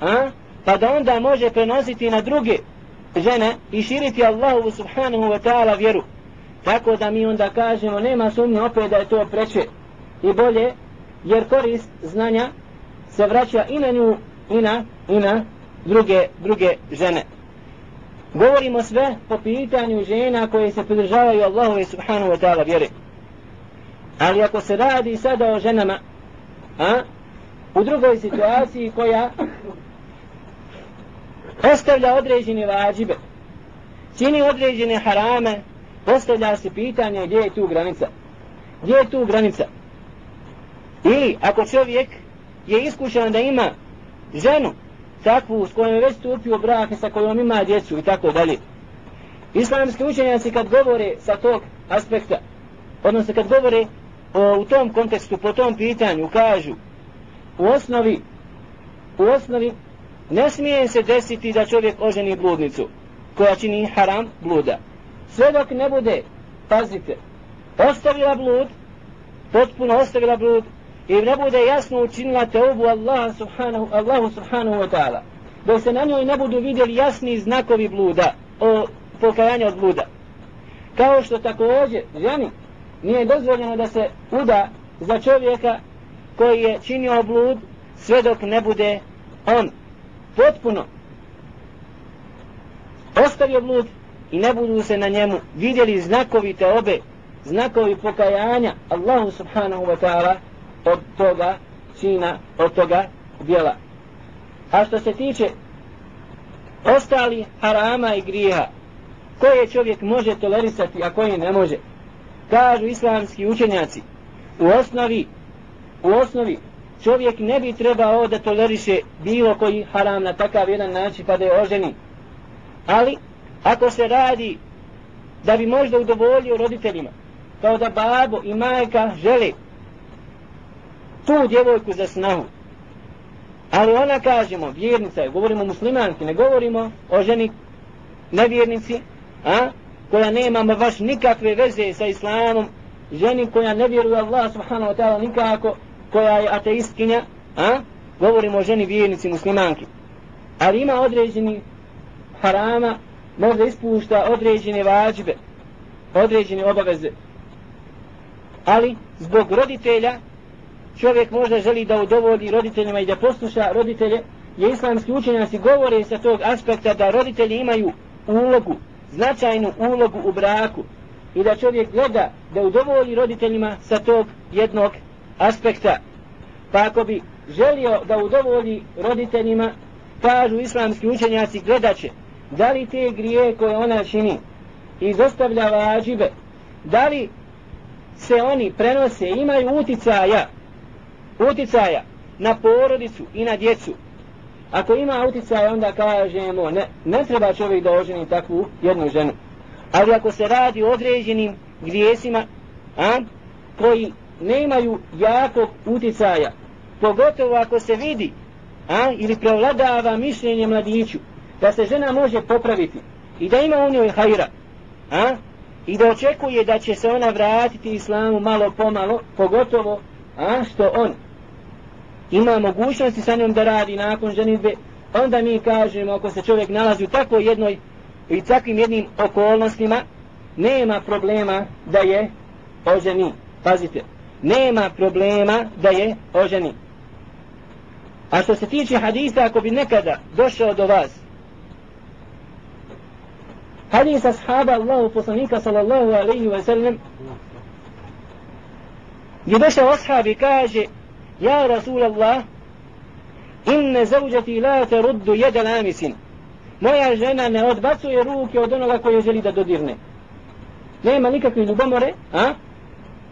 Speaker 1: a, pa da onda može prenositi na druge žene i širiti Allahu subhanahu wa ta'ala vjeru. Tako da mi onda kažemo nema sumnje opet da je to preče i bolje jer korist znanja se vraća i na nju i na, i na druge, druge žene. Govorimo sve po pitanju žena koje se pridržavaju Allahu subhanahu wa ta'ala vjere. Ali ako se radi sada o ženama a, u drugoj situaciji koja ostavlja određene vađibe čini određene harame postavlja se pitanje gdje je tu granica. Gdje je tu granica? Ili ako čovjek je iskušan da ima ženu takvu s kojom je već stupio brak i sa kojom ima djecu i tako dalje. Islamski učenjaci kad govore sa tog aspekta odnosno kad govore o, u tom kontekstu po tom pitanju kažu u osnovi u osnovi ne smije se desiti da čovjek oženi bludnicu koja čini haram bluda. Sve dok ne bude pazite ostavila blud potpuno ostavila blud i ne bude jasno učinila teubu Allah subhanahu, Allahu subhanahu wa ta'ala. Dok se na njoj ne budu vidjeli jasni znakovi bluda o pokajanju od bluda. Kao što također ženi nije dozvoljeno da se uda za čovjeka koji je činio blud sve dok ne bude on potpuno ostavio blud i ne budu se na njemu vidjeli znakovi te obe znakovi pokajanja Allahu subhanahu wa ta'ala od toga čina, od toga djela. A što se tiče ostali harama i grijeha, koje čovjek može tolerisati, a koje ne može, kažu islamski učenjaci, u osnovi, u osnovi, čovjek ne bi trebao da toleriše bilo koji haram na takav jedan način pa da je oženi. Ali, ako se radi da bi možda udovoljio roditeljima, kao da babo i majka žele tu djevojku za snahu. Ali ona kažemo, vjernica je, govorimo muslimanki, ne govorimo o ženi nevjernici, a, koja nema baš nikakve veze sa islamom, ženi koja ne vjeruje Allah subhanahu wa ta'ala nikako, koja je ateistkinja, a, govorimo o ženi vjernici muslimanki. Ali ima određeni harama, možda ispušta određene vađbe, određene obaveze. Ali zbog roditelja čovjek možda želi da udovolji roditeljima i da posluša roditelje, je islamski učenjaci govore sa tog aspekta da roditelji imaju ulogu, značajnu ulogu u braku i da čovjek gleda da udovolji roditeljima sa tog jednog aspekta. Pa ako bi želio da udovolji roditeljima, kažu islamski učenjaci gledaće da li te grije koje ona čini i dostavlja vađibe, da li se oni prenose, imaju uticaja uticaja na porodicu i na djecu. Ako ima uticaja, onda kažemo, ne, ne treba čovjek da oženi takvu jednu ženu. Ali ako se radi o određenim grijesima, a, koji ne imaju jakog uticaja, pogotovo ako se vidi, a, ili prevladava mišljenje mladiću, da se žena može popraviti i da ima u njoj hajra, a, i da očekuje da će se ona vratiti islamu malo pomalo, pogotovo, a, što on ima mogućnosti sa njom da radi nakon ženitbe, onda mi kažemo ako se čovjek nalazi u takvoj jednoj i takvim jednim okolnostima, nema problema da je oženi. Pazite, nema problema da je oženi. A što se tiče hadisa, ako bi nekada došao do vas, hadis ashaba Allahu poslanika sallallahu alaihi wa sallam, je došao ashab i kaže, يا Rasul Allah, إن زوجتي la ترد يد jedan. Moja žena ne odbacuje ruke od onoga koje želi da dodirne. Nema nikakve ljubomore, a?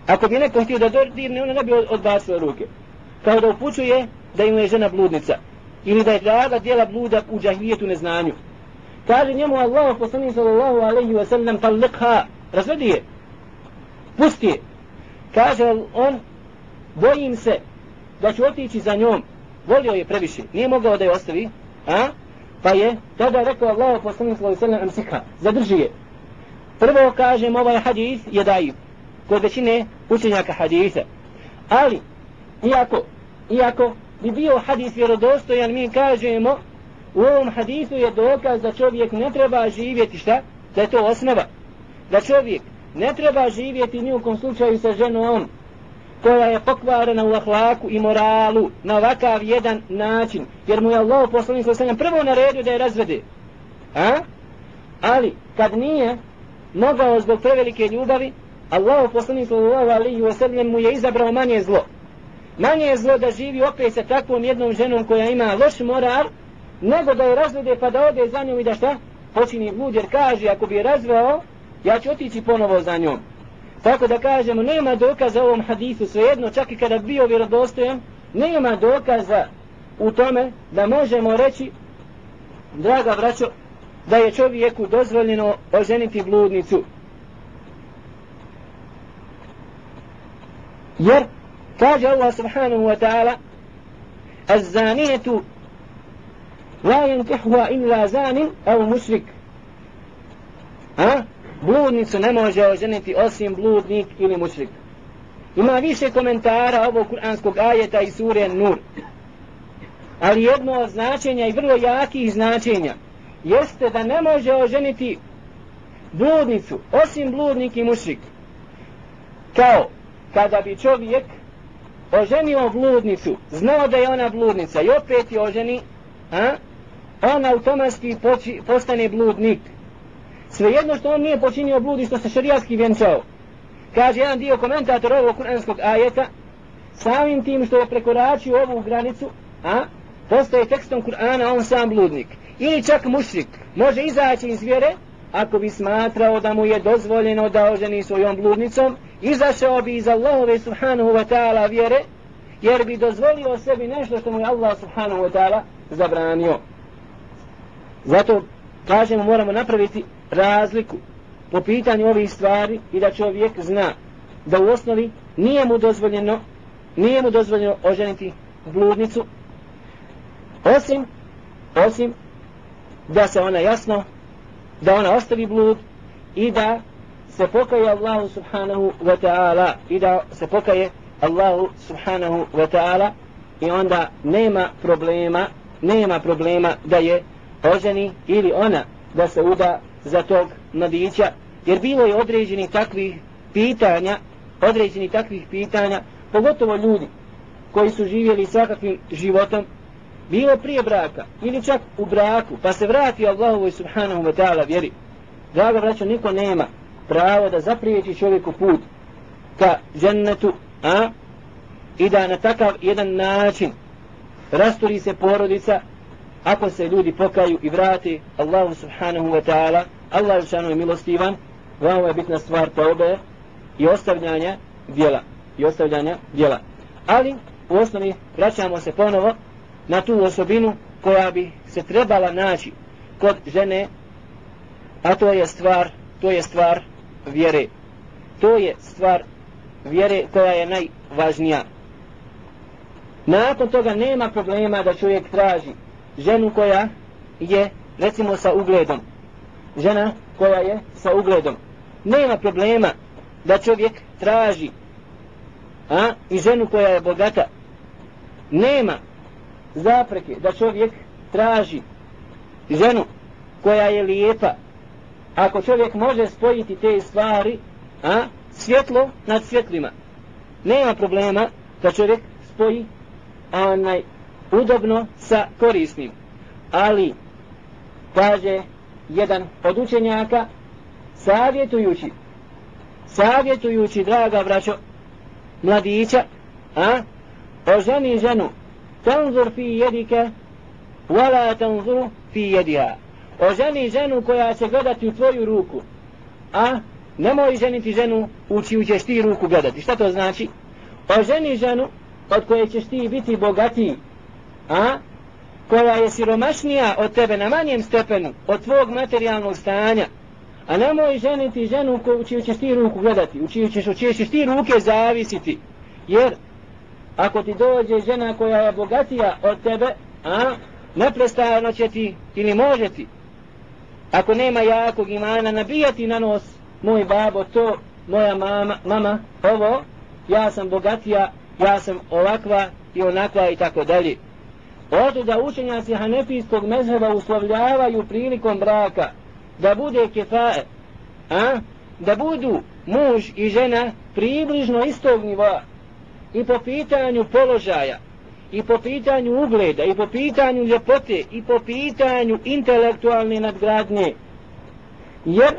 Speaker 1: Ako bi neko htio da dodirne, ona ne bi odbacila ruke. Kao da upućuje da im je žena bludnica. Ili da je draga djela bluda u džahvijetu neznanju. Kaže njemu Allah, poslanik sallallahu alaihi wa sallam, talliqha, razvedi je. Pusti je. Kaže on, bojim se da ću otići za njom, volio je previše, nije mogao da je ostavi, a? Pa je tada rekao Allah poslanik sallallahu alejhi ve sellem zadrži je. Prvo kažem ovaj hadis je daif kod većine učenjaka hadisa. Ali iako iako bi bio hadis vjerodostojan mi kažemo u ovom hadisu je dokaz da čovjek ne treba živjeti šta? Da je to osnova. Da čovjek ne treba živjeti ni u kom slučaju sa ženom koja je pokvarena u ahlaku i moralu na ovakav jedan način. Jer mu je Allah poslanik sa sallam prvo naredio da je razvede. A? Ali kad nije mogao zbog prevelike ljubavi, Allah poslanik sallallahu alaihi wa sallam mu je izabrao manje zlo. Manje je zlo da živi opet sa takvom jednom ženom koja ima loš moral, nego da je razvede pa da ode za njom i da šta? Počini blud jer kaže ako bi je razveo, ja ću otići ponovo za njom. Tako da kažemo, nema dokaza u ovom hadisu, svejedno, čak i kada bio vjerodostojan, nema dokaza u tome da možemo reći, draga braćo, da je čovjeku dozvoljeno oženiti bludnicu. Jer, kaže Allah subhanahu wa ta'ala, الزانية لا ينكحها إلا زان أو مشرك ها bludnicu ne može oženiti osim bludnik ili mušrik. Ima više komentara ovog kuranskog ajeta i sure Nur. Ali jedno od značenja i vrlo jakih značenja jeste da ne može oženiti bludnicu osim bludnik i mušrik. Kao kada bi čovjek oženio bludnicu, znao da je ona bludnica i opet je oženi, a, on automatski postane bludnik svejedno što on nije počinio blud i što se šarijatski vjenčao. Kaže jedan dio komentator ovog kuranskog ajeta, samim tim što je prekoračio ovu granicu, a, postaje tekstom Kur'ana on sam bludnik. Ili čak mušrik može izaći iz vjere, ako bi smatrao da mu je dozvoljeno da oženi svojom bludnicom, izašao bi iz Allahove subhanahu wa ta'ala vjere, jer bi dozvolio sebi nešto što mu je Allah subhanahu wa ta'ala zabranio. Zato kažemo moramo napraviti razliku po pitanju ovih stvari i da čovjek zna da u osnovi nije mu dozvoljeno nije mu dozvoljeno oženiti bludnicu osim osim da se ona jasno da ona ostavi blud i da se pokaje Allahu subhanahu wa ta'ala i da se pokaje Allahu subhanahu wa ta'ala i onda nema problema nema problema da je oženi ili ona da se uda za tog mladića, jer bilo je određeni takvih pitanja, određeni takvih pitanja, pogotovo ljudi koji su živjeli svakakvim životom, bilo prije braka ili čak u braku, pa se vrati Allahovoj subhanahu wa ta'ala vjeri. Draga braćo, niko nema pravo da zapriječi čovjeku put ka džennetu, a? I da na takav jedan način rasturi se porodica, ako se ljudi pokaju i vrati Allahu subhanahu wa ta'ala, Allah je milostivan, veoma je bitna stvar teobe i ostavljanja djela. I ostavljanja djela. Ali, u osnovi, vraćamo se ponovo na tu osobinu koja bi se trebala naći kod žene, a to je stvar, to je stvar vjere. To je stvar vjere koja je najvažnija. Nakon toga nema problema da čovjek traži ženu koja je recimo sa ugledom žena koja je sa ugledom. Nema problema da čovjek traži a i ženu koja je bogata. Nema zapreke da čovjek traži ženu koja je lijepa. Ako čovjek može spojiti te stvari a svjetlo nad svjetlima nema problema da čovjek spoji onaj udobno sa korisnim. Ali, kaže jedan od učenjaka, savjetujući, savjetujući, draga braćo, mladića, a, oženi ženu, tanzur fi jedike, wala tanzur fi jediha. Oženi ženu koja će gledati u tvoju ruku, a nemoj ženiti ženu u čiju ćeš ti ruku gledati. Šta to znači? Oženi ženu od koje ćeš ti biti bogatiji, a koja je siromašnija od tebe na manjem stepenu od tvog materijalnog stanja. A nemoj ženiti ženu u čiju ćeš ti ruku gledati u čiju ćeš, u čiju ćeš ti ruke zavisiti. Jer ako ti dođe žena koja je bogatija od tebe, a, neprestano će ti ili može ti, ako nema jakog imana, nabijati na nos, moj babo, to, moja mama, mama, ovo, ja sam bogatija, ja sam ovakva i onakva i tako dalje. Oto da učenjaci hanefijskog mezheba uslovljavaju prilikom braka da bude kefae, a? da budu muž i žena približno istog nivoa i po pitanju položaja i po pitanju ugleda i po pitanju ljepote i po pitanju intelektualne nadgradnje jer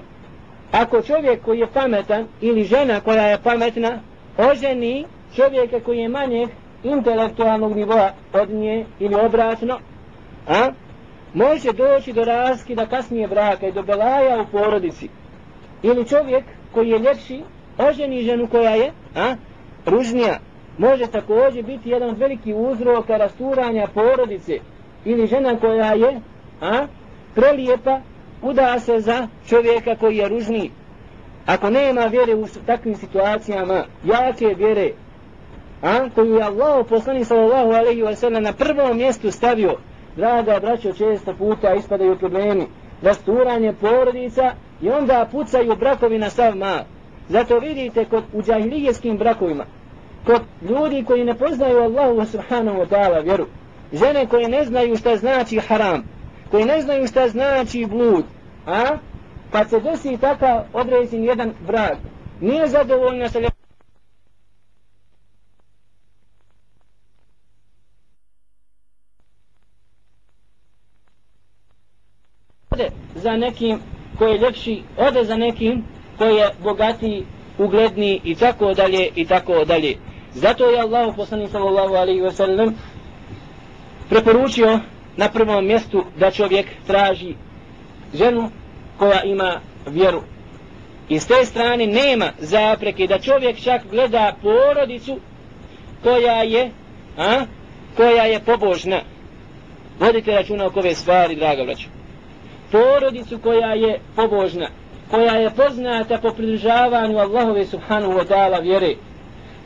Speaker 1: ako čovjek koji je pametan ili žena koja je pametna oženi čovjeka koji je manje intelektualnog nivoa od nje ili obratno a? Može doći do raskida kasnije braka i do belaja u porodici. Ili čovjek koji je ljepši oženi ženu koja je a, ružnija. Može također biti jedan od velikih uzroka rasturanja porodice. Ili žena koja je a, prelijepa uda se za čovjeka koji je ružniji. Ako nema vjere u takvim situacijama jake vjere a, koju je Allah poslani sallallahu alaihi wa sallam na prvom mjestu stavio. Draga braćo često puta ispadaju problemi. Rasturanje porodica i onda pucaju brakovi na sav mar zato vidite kod u džahilijeskim brakovima kod ljudi koji ne poznaju Allahu subhanahu wa ta'ala vjeru žene koje ne znaju šta znači haram koji ne znaju šta znači blud a? Kad se desi takav određen jedan brak nije zadovoljna sa ode za nekim koji je ljepši, ode za nekim koji je bogatiji, ugledniji i tako dalje i tako dalje. Zato je Allah poslanik sallallahu alaihi ve sellem preporučio na prvom mjestu da čovjek traži ženu koja ima vjeru. I s te strane nema zapreke da čovjek čak gleda porodicu koja je a, koja je pobožna. Vodite računa oko ove stvari, draga braćo porodicu koja je pobožna, koja je poznata po pridržavanju Allahove subhanahu wa ta'ala vjere.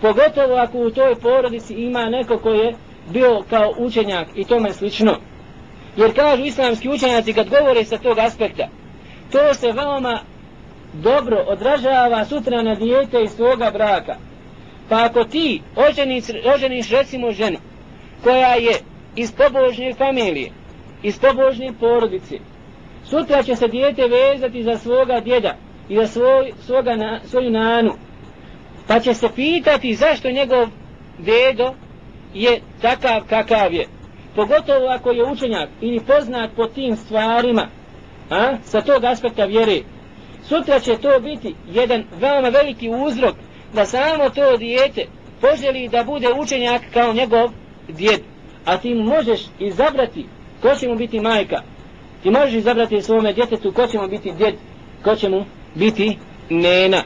Speaker 1: Pogotovo ako u toj porodici ima neko koji je bio kao učenjak i tome slično. Jer kažu islamski učenjaci kad govore sa tog aspekta, to se veoma dobro odražava sutra na dijete iz svoga braka. Pa ako ti oženiš, oženiš recimo ženu koja je iz pobožne familije, iz pobožne porodice, sutra će se dijete vezati za svoga djeda i za svoj, svoga na, svoju nanu. Pa će se pitati zašto njegov dedo je takav kakav je. Pogotovo ako je učenjak ili poznat po tim stvarima a, sa tog aspekta vjere. Sutra će to biti jedan veoma veliki uzrok da samo to dijete poželi da bude učenjak kao njegov djed. A ti možeš izabrati ko će mu biti majka. Ti možeš izabrati svome djetetu ko će mu biti djed, ko će mu biti nena.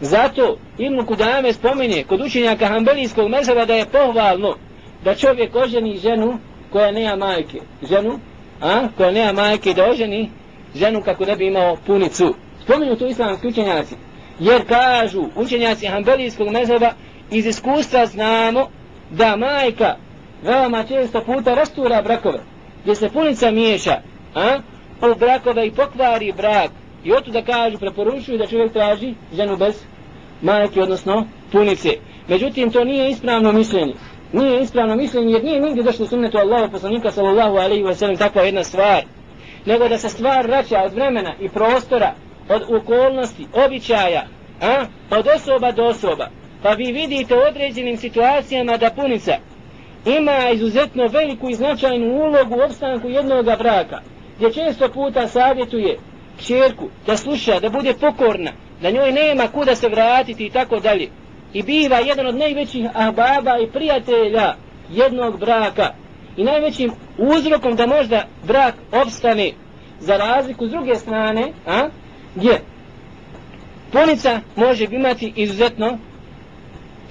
Speaker 1: Zato Ibn Kudame spominje kod učenjaka Hanbelijskog mezheba da je pohvalno da čovjek oženi ženu koja nema majke. Ženu, a, koja nema majke da oženi ženu kako ne bi imao punicu. Spominju tu islamski učenjaci. Jer kažu učenjaci Hanbelijskog mezheba iz iskustva znamo da majka veoma često puta rastura brakove gdje se punica miješa a? u brakove i pokvari brak i oto da kažu, preporučuju da čovjek traži ženu bez majke, odnosno punice. Međutim, to nije ispravno mišljenje. Nije ispravno mišljenje jer nije nigdje došlo sunnetu Allahu poslanika sallallahu alaihi wa sallam takva jedna stvar. Nego da se stvar vraća od vremena i prostora, od okolnosti, običaja, a? Pa od osoba do osoba. Pa vi vidite u određenim situacijama da punica ima izuzetno veliku i značajnu ulogu u opstanku jednog braka gdje često puta savjetuje čerku da sluša, da bude pokorna, da njoj nema kuda se vratiti i tako dalje. I biva jedan od najvećih ahbaba i prijatelja jednog braka. I najvećim uzrokom da možda brak opstane za razliku s druge strane, a, gdje punica može imati izuzetno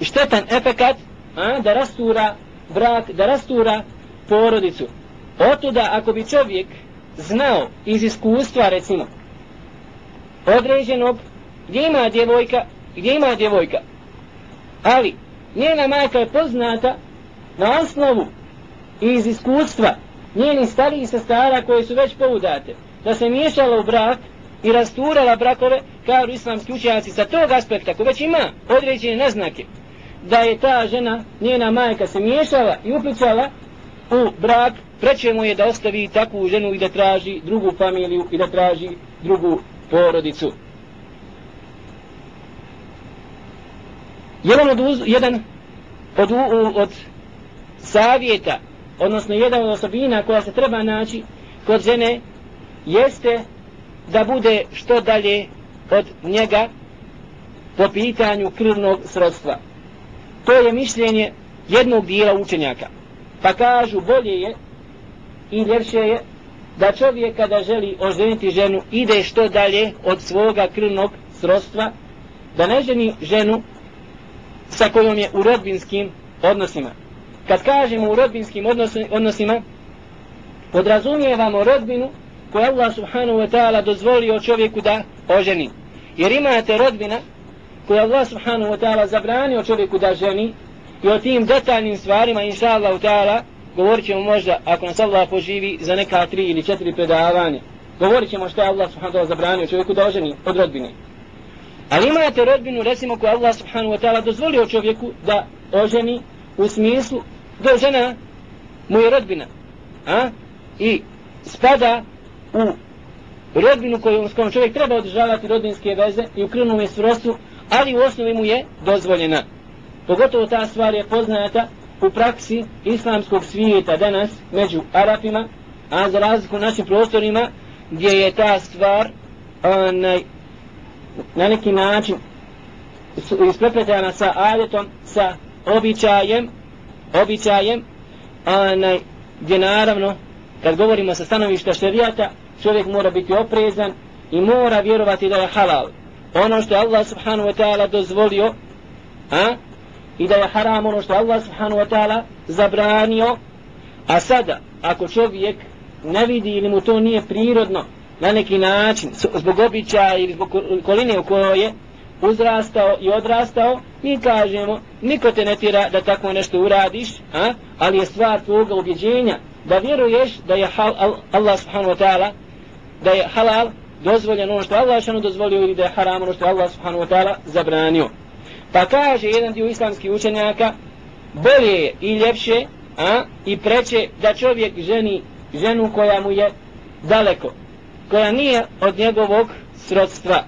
Speaker 1: štetan efekat a, da rastura brak, da rastura porodicu. Otuda ako bi čovjek znao iz iskustva recimo određenog gdje ima djevojka gdje ima djevojka. Ali njena majka je poznata na osnovu iz iskustva njeni starijih sestara koje su već poudate da se miješala u brak i rasturala brakove kao islamski učenjaci sa tog aspekta ko već ima određene naznake da je ta žena, njena majka se miješala i upličala u brak, preće mu je da ostavi takvu ženu i da traži drugu familiju i da traži drugu porodicu. Jedan od, uz, jedan od, od, od savjeta, odnosno jedan od osobina koja se treba naći kod žene, jeste da bude što dalje od njega po pitanju krvnog srodstva. To je mišljenje jednog dijela učenjaka. Pa kažu bolje je i ljepše je da čovjek kada želi oženiti ženu ide što dalje od svoga krvnog srodstva, da ne ženi ženu sa kojom je u rodbinskim odnosima. Kad kažemo u rodbinskim odnosima, podrazumijevamo rodbinu koju Allah subhanahu wa ta'ala dozvolio čovjeku da oženi. Jer imate rodbina koju Allah subhanahu wa ta'ala zabranio čovjeku da ženi i o tim detaljnim stvarima inša Allah ta'ala govorit ćemo možda ako nas Allah poživi za neka tri ili četiri predavanja. Govorit ćemo što je Allah subhanahu wa ta'ala zabranio čovjeku da oženi od rodbine. Ali imate rodbinu recimo koju Allah subhanahu wa ta'ala dozvolio čovjeku da oženi u smislu da žena mu je rodbina. A? I spada u rodbinu koju, s kojom čovjek treba održavati rodinske veze i u krvnom je srostu, ali u osnovi mu je dozvoljena. Pogotovo ta stvar je poznata u praksi islamskog svijeta danas među Arapima, a za razliku u našim prostorima gdje je ta stvar onaj, na neki način isprepletana sa adetom, sa običajem, običajem, onaj, gdje naravno kad govorimo sa stanovišta šerijata, čovjek mora biti oprezan i mora vjerovati da je halal. Ono što je Allah subhanahu wa ta'ala dozvolio, a? I da je haram ono što Allah subhanahu wa ta'ala zabranio, a sada, ako čovjek ne vidi ili mu to nije prirodno, na neki način, zbog običaja ili zbog koline u kojoj je uzrastao i odrastao, mi kažemo, niko te ne tira da tako nešto uradiš, a? ali je stvar tvoga ubjeđenja, da vjeruješ da je hal, Allah subhanahu wa ta'ala da je halal dozvoljeno ono što Allah subhanahu dozvolio ili da je haram ono što Allah subhanahu wa ta'ala zabranio pa kaže jedan dio islamskih učenjaka bolje je i ljepše a, i preće da čovjek ženi ženu koja mu je daleko koja nije od njegovog srodstva.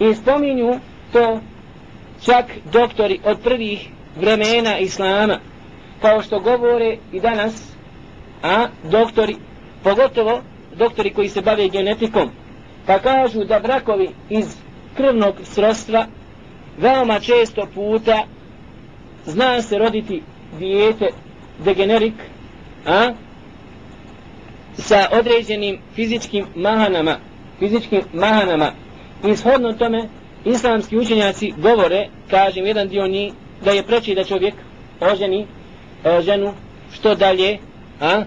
Speaker 1: I spominju to čak doktori od prvih vremena islama kao što govore i danas a doktori, pogotovo doktori koji se bave genetikom, pa kažu da brakovi iz krvnog srodstva veoma često puta zna se roditi dijete degenerik, a sa određenim fizičkim mahanama, fizičkim mahanama. I shodno tome, islamski učenjaci govore, kažem jedan dio njih, da je preći da čovjek oženi e, ženu što dalje a?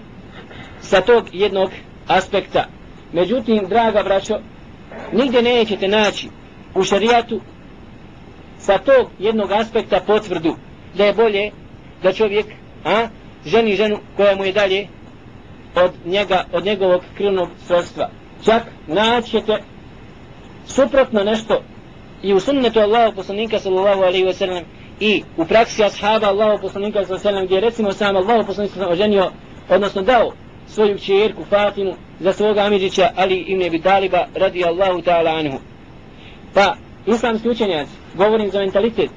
Speaker 1: sa tog jednog aspekta. Međutim, draga braćo, nigdje nećete naći u šarijatu sa tog jednog aspekta potvrdu da je bolje da čovjek a, ženi ženu koja mu je dalje od njega, od njegovog krvnog srodstva. Čak naćete suprotno nešto i u sunnetu Allahu poslanika sallallahu alaihi wasallam i u praksi ashaba Allahu poslanika sallallahu alaihi wa gdje recimo sam Allahu poslanika sallallahu oženio odnosno dao svoju čerku Fatimu za svoga Amidžića Ali ibn Abi Taliba radi Allahu ta'ala anhu. Pa, islamski učenjaci, govorim za mentalitet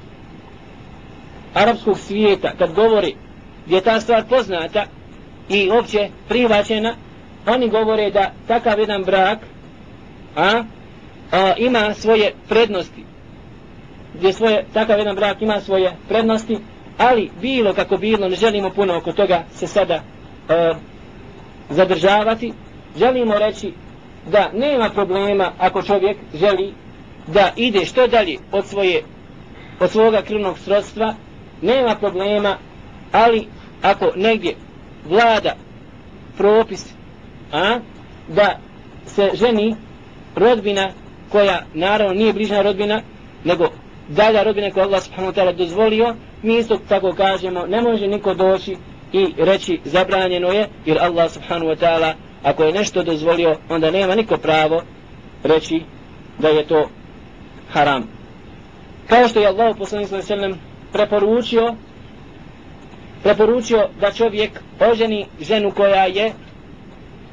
Speaker 1: arapskog svijeta, kad govori gdje je ta stvar poznata i opće prihvaćena, oni govore da takav jedan brak a, a, ima svoje prednosti. Gdje svoje, takav jedan brak ima svoje prednosti, ali bilo kako bilo, ne želimo puno oko toga se sada a, zadržavati, želimo reći da nema problema ako čovjek želi da ide što dalje od svoje od svoga krvnog srodstva, nema problema, ali ako negdje vlada propis a, da se ženi rodbina koja naravno nije bližna rodbina, nego dalja rodbina koja Allah subhanahu wa ta'ala dozvolio, mi isto tako kažemo, ne može niko doći i reći zabranjeno je, jer Allah subhanahu wa ta'ala, ako je nešto dozvolio, onda nema niko pravo reći da je to haram. Kao što je Allah poslanik sallallahu alejhi ve preporučio preporučio da čovjek oženi ženu koja je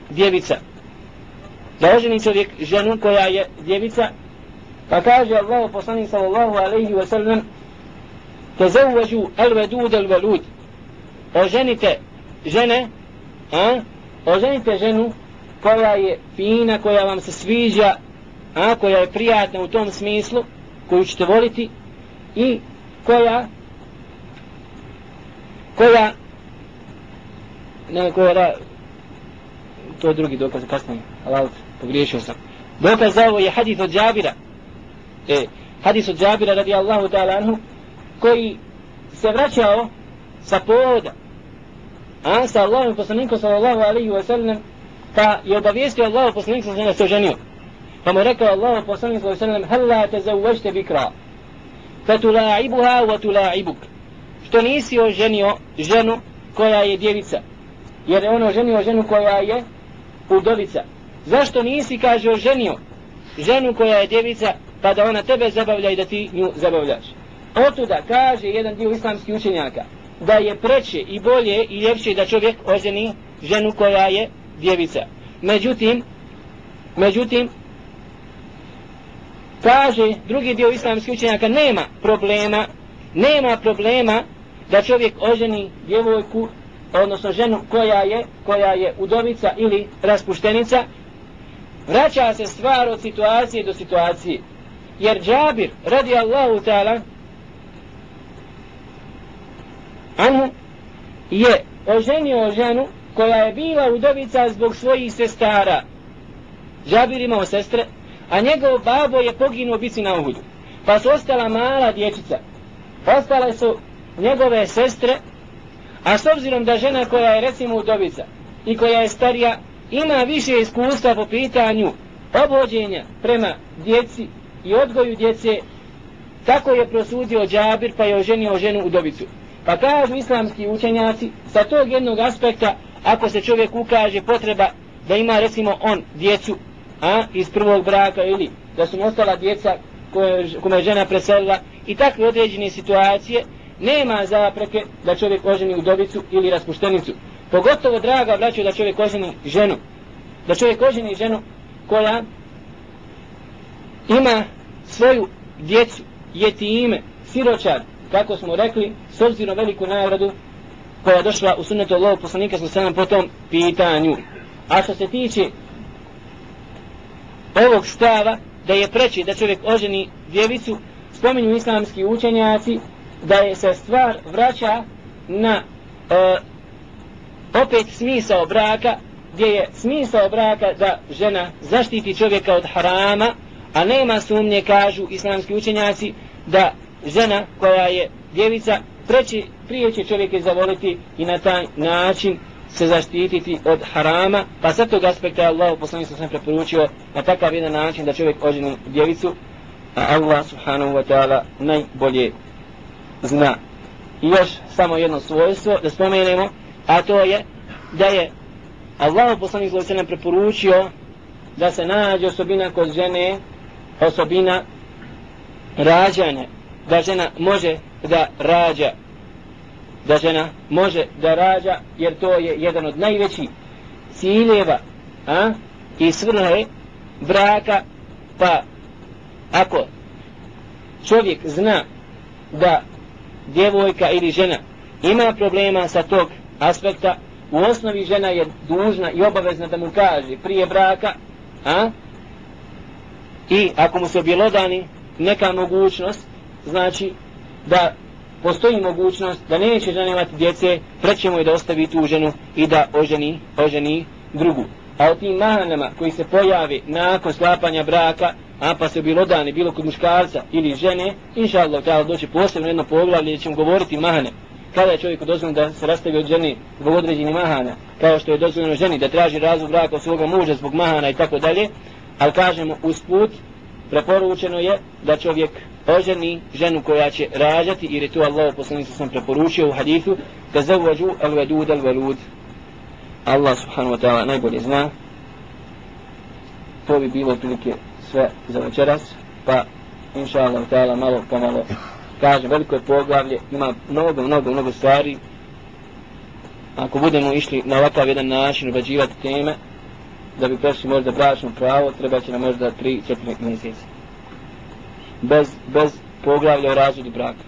Speaker 1: djevica. Da oženi čovjek ženu koja je djevica. Pa kaže Allah poslanik sallallahu alejhi ve sellem tazawwaju al-wadud al-walud. Oženite žene, a? Oženite ženu koja je fina, koja vam se sviđa, a koja je prijatna u tom smislu, koju ćete voliti i koja koja ne koja da to je drugi dokaz kasnije Allah pogriješio sam. Dokaz za ovo je hadith od Džabira. E, hadith od Džabira radi Allahu ta'ala anhu koji se vraćao sa povoda. A sa Allahom poslanikom sallallahu alaihi wa sallam pa je obavijestio Allahu poslanikom sallallahu alaihi wa sallam da se oženio pa mu rekao Allahu poslanik sallallahu alejhi ve sellem: hel tazawwajta bikra fatulaibuha wa tulaibuk. Što nisi oženio ženu koja je djevica jer je ono oženio ženu koja je udovica. Zašto nisi kaže oženio ženu koja je djevica pa da ona tebe zabavlja i da ti nju zabavljaš? Otuda kaže jedan dio islamskih učenjaka da je preče i bolje i ljepše da čovjek oženi ženu koja je djevica. Međutim međutim kaže drugi dio islamskih učenjaka nema problema nema problema da čovjek oženi djevojku odnosno ženu koja je koja je udovica ili raspuštenica. Vraća se stvar od situacije do situacije. Jer Džabir radi Allahu ta'ala anhu je oženio ženu koja je bila udovica zbog svojih sestara. Džabir imao sestre a njegov babo je poginuo bici na uhudu. Pa su ostala mala dječica. Ostale su njegove sestre, a s obzirom da žena koja je recimo udovica i koja je starija, ima više iskustva po pitanju obođenja prema djeci i odgoju djece, tako je prosudio Džabir pa je oženio ženu udovicu. Pa kažu islamski učenjaci, sa tog jednog aspekta, ako se čovjek ukaže potreba da ima recimo on djecu a, iz prvog braka ili? Da su ostala djeca koje, kome je žena preselila. I takve određene situacije nema zapreke da čovjek oženi udovicu ili raspuštenicu. Pogotovo draga braću da čovjek oženi ženu. Da čovjek oženi ženu koja ima svoju djecu jetime, siročar kako smo rekli s obzirom veliku nagradu koja je došla u sunnetu Allahog poslanika sa sam po tom pitanju. A što se tiče ovog stava da je preći da čovjek oženi djevicu spominju islamski učenjaci da je se stvar vraća na e, opet smisao braka gdje je smisao braka da žena zaštiti čovjeka od harama a nema sumnje kažu islamski učenjaci da žena koja je djevica preći, prije će čovjek zavoliti i na taj način se zaštititi od harama, pa sa tog aspekta je Allah poslanik sam preporučio na takav jedan način da čovjek oženi djevicu, a Allah subhanahu wa ta'ala najbolje zna. I još samo jedno svojstvo da spomenemo, a to je da je Allah poslanik sam preporučio da se nađe osobina kod žene, osobina rađanja, da žena može da rađa da žena može da rađa jer to je jedan od najvećih ciljeva a? i svrhe braka pa ako čovjek zna da djevojka ili žena ima problema sa tog aspekta u osnovi žena je dužna i obavezna da mu kaže prije braka a? i ako mu se objelodani neka mogućnost znači da postoji mogućnost da neće žena imati djece, prećemo je da ostavi tu ženu i da oženi, oženi drugu. A o tim mahanama koji se pojave nakon sklapanja braka, a pa se bilo dane, bilo kod muškarca ili žene, inša Allah, treba doći posebno jedno poglavlje gdje ćemo govoriti mahane. Kada je čovjek dozvoljeno da se rastavi od žene zbog određenih mahana, kao što je dozvoljeno ženi da traži razvod braka od svoga muža zbog mahana i tako dalje, ali kažemo usput, preporučeno je da čovjek oženi ženu koja će rađati jer je to Allah poslanicu sam preporučio u hadithu da zavođu al vedud al velud Allah subhanahu wa ta'ala najbolje zna. To bi bilo prilike sve za večeras pa inša Allah ta'ala malo po malo kažem. Veliko je poglavlje ima mnogo mnogo mnogo stvari. Ako budemo išli na ovakav jedan način obrađivati teme da bi prešli možda bračno pravo treba će nam možda 3-4 mjeseca bez, bez poglavlja o razvodu braka.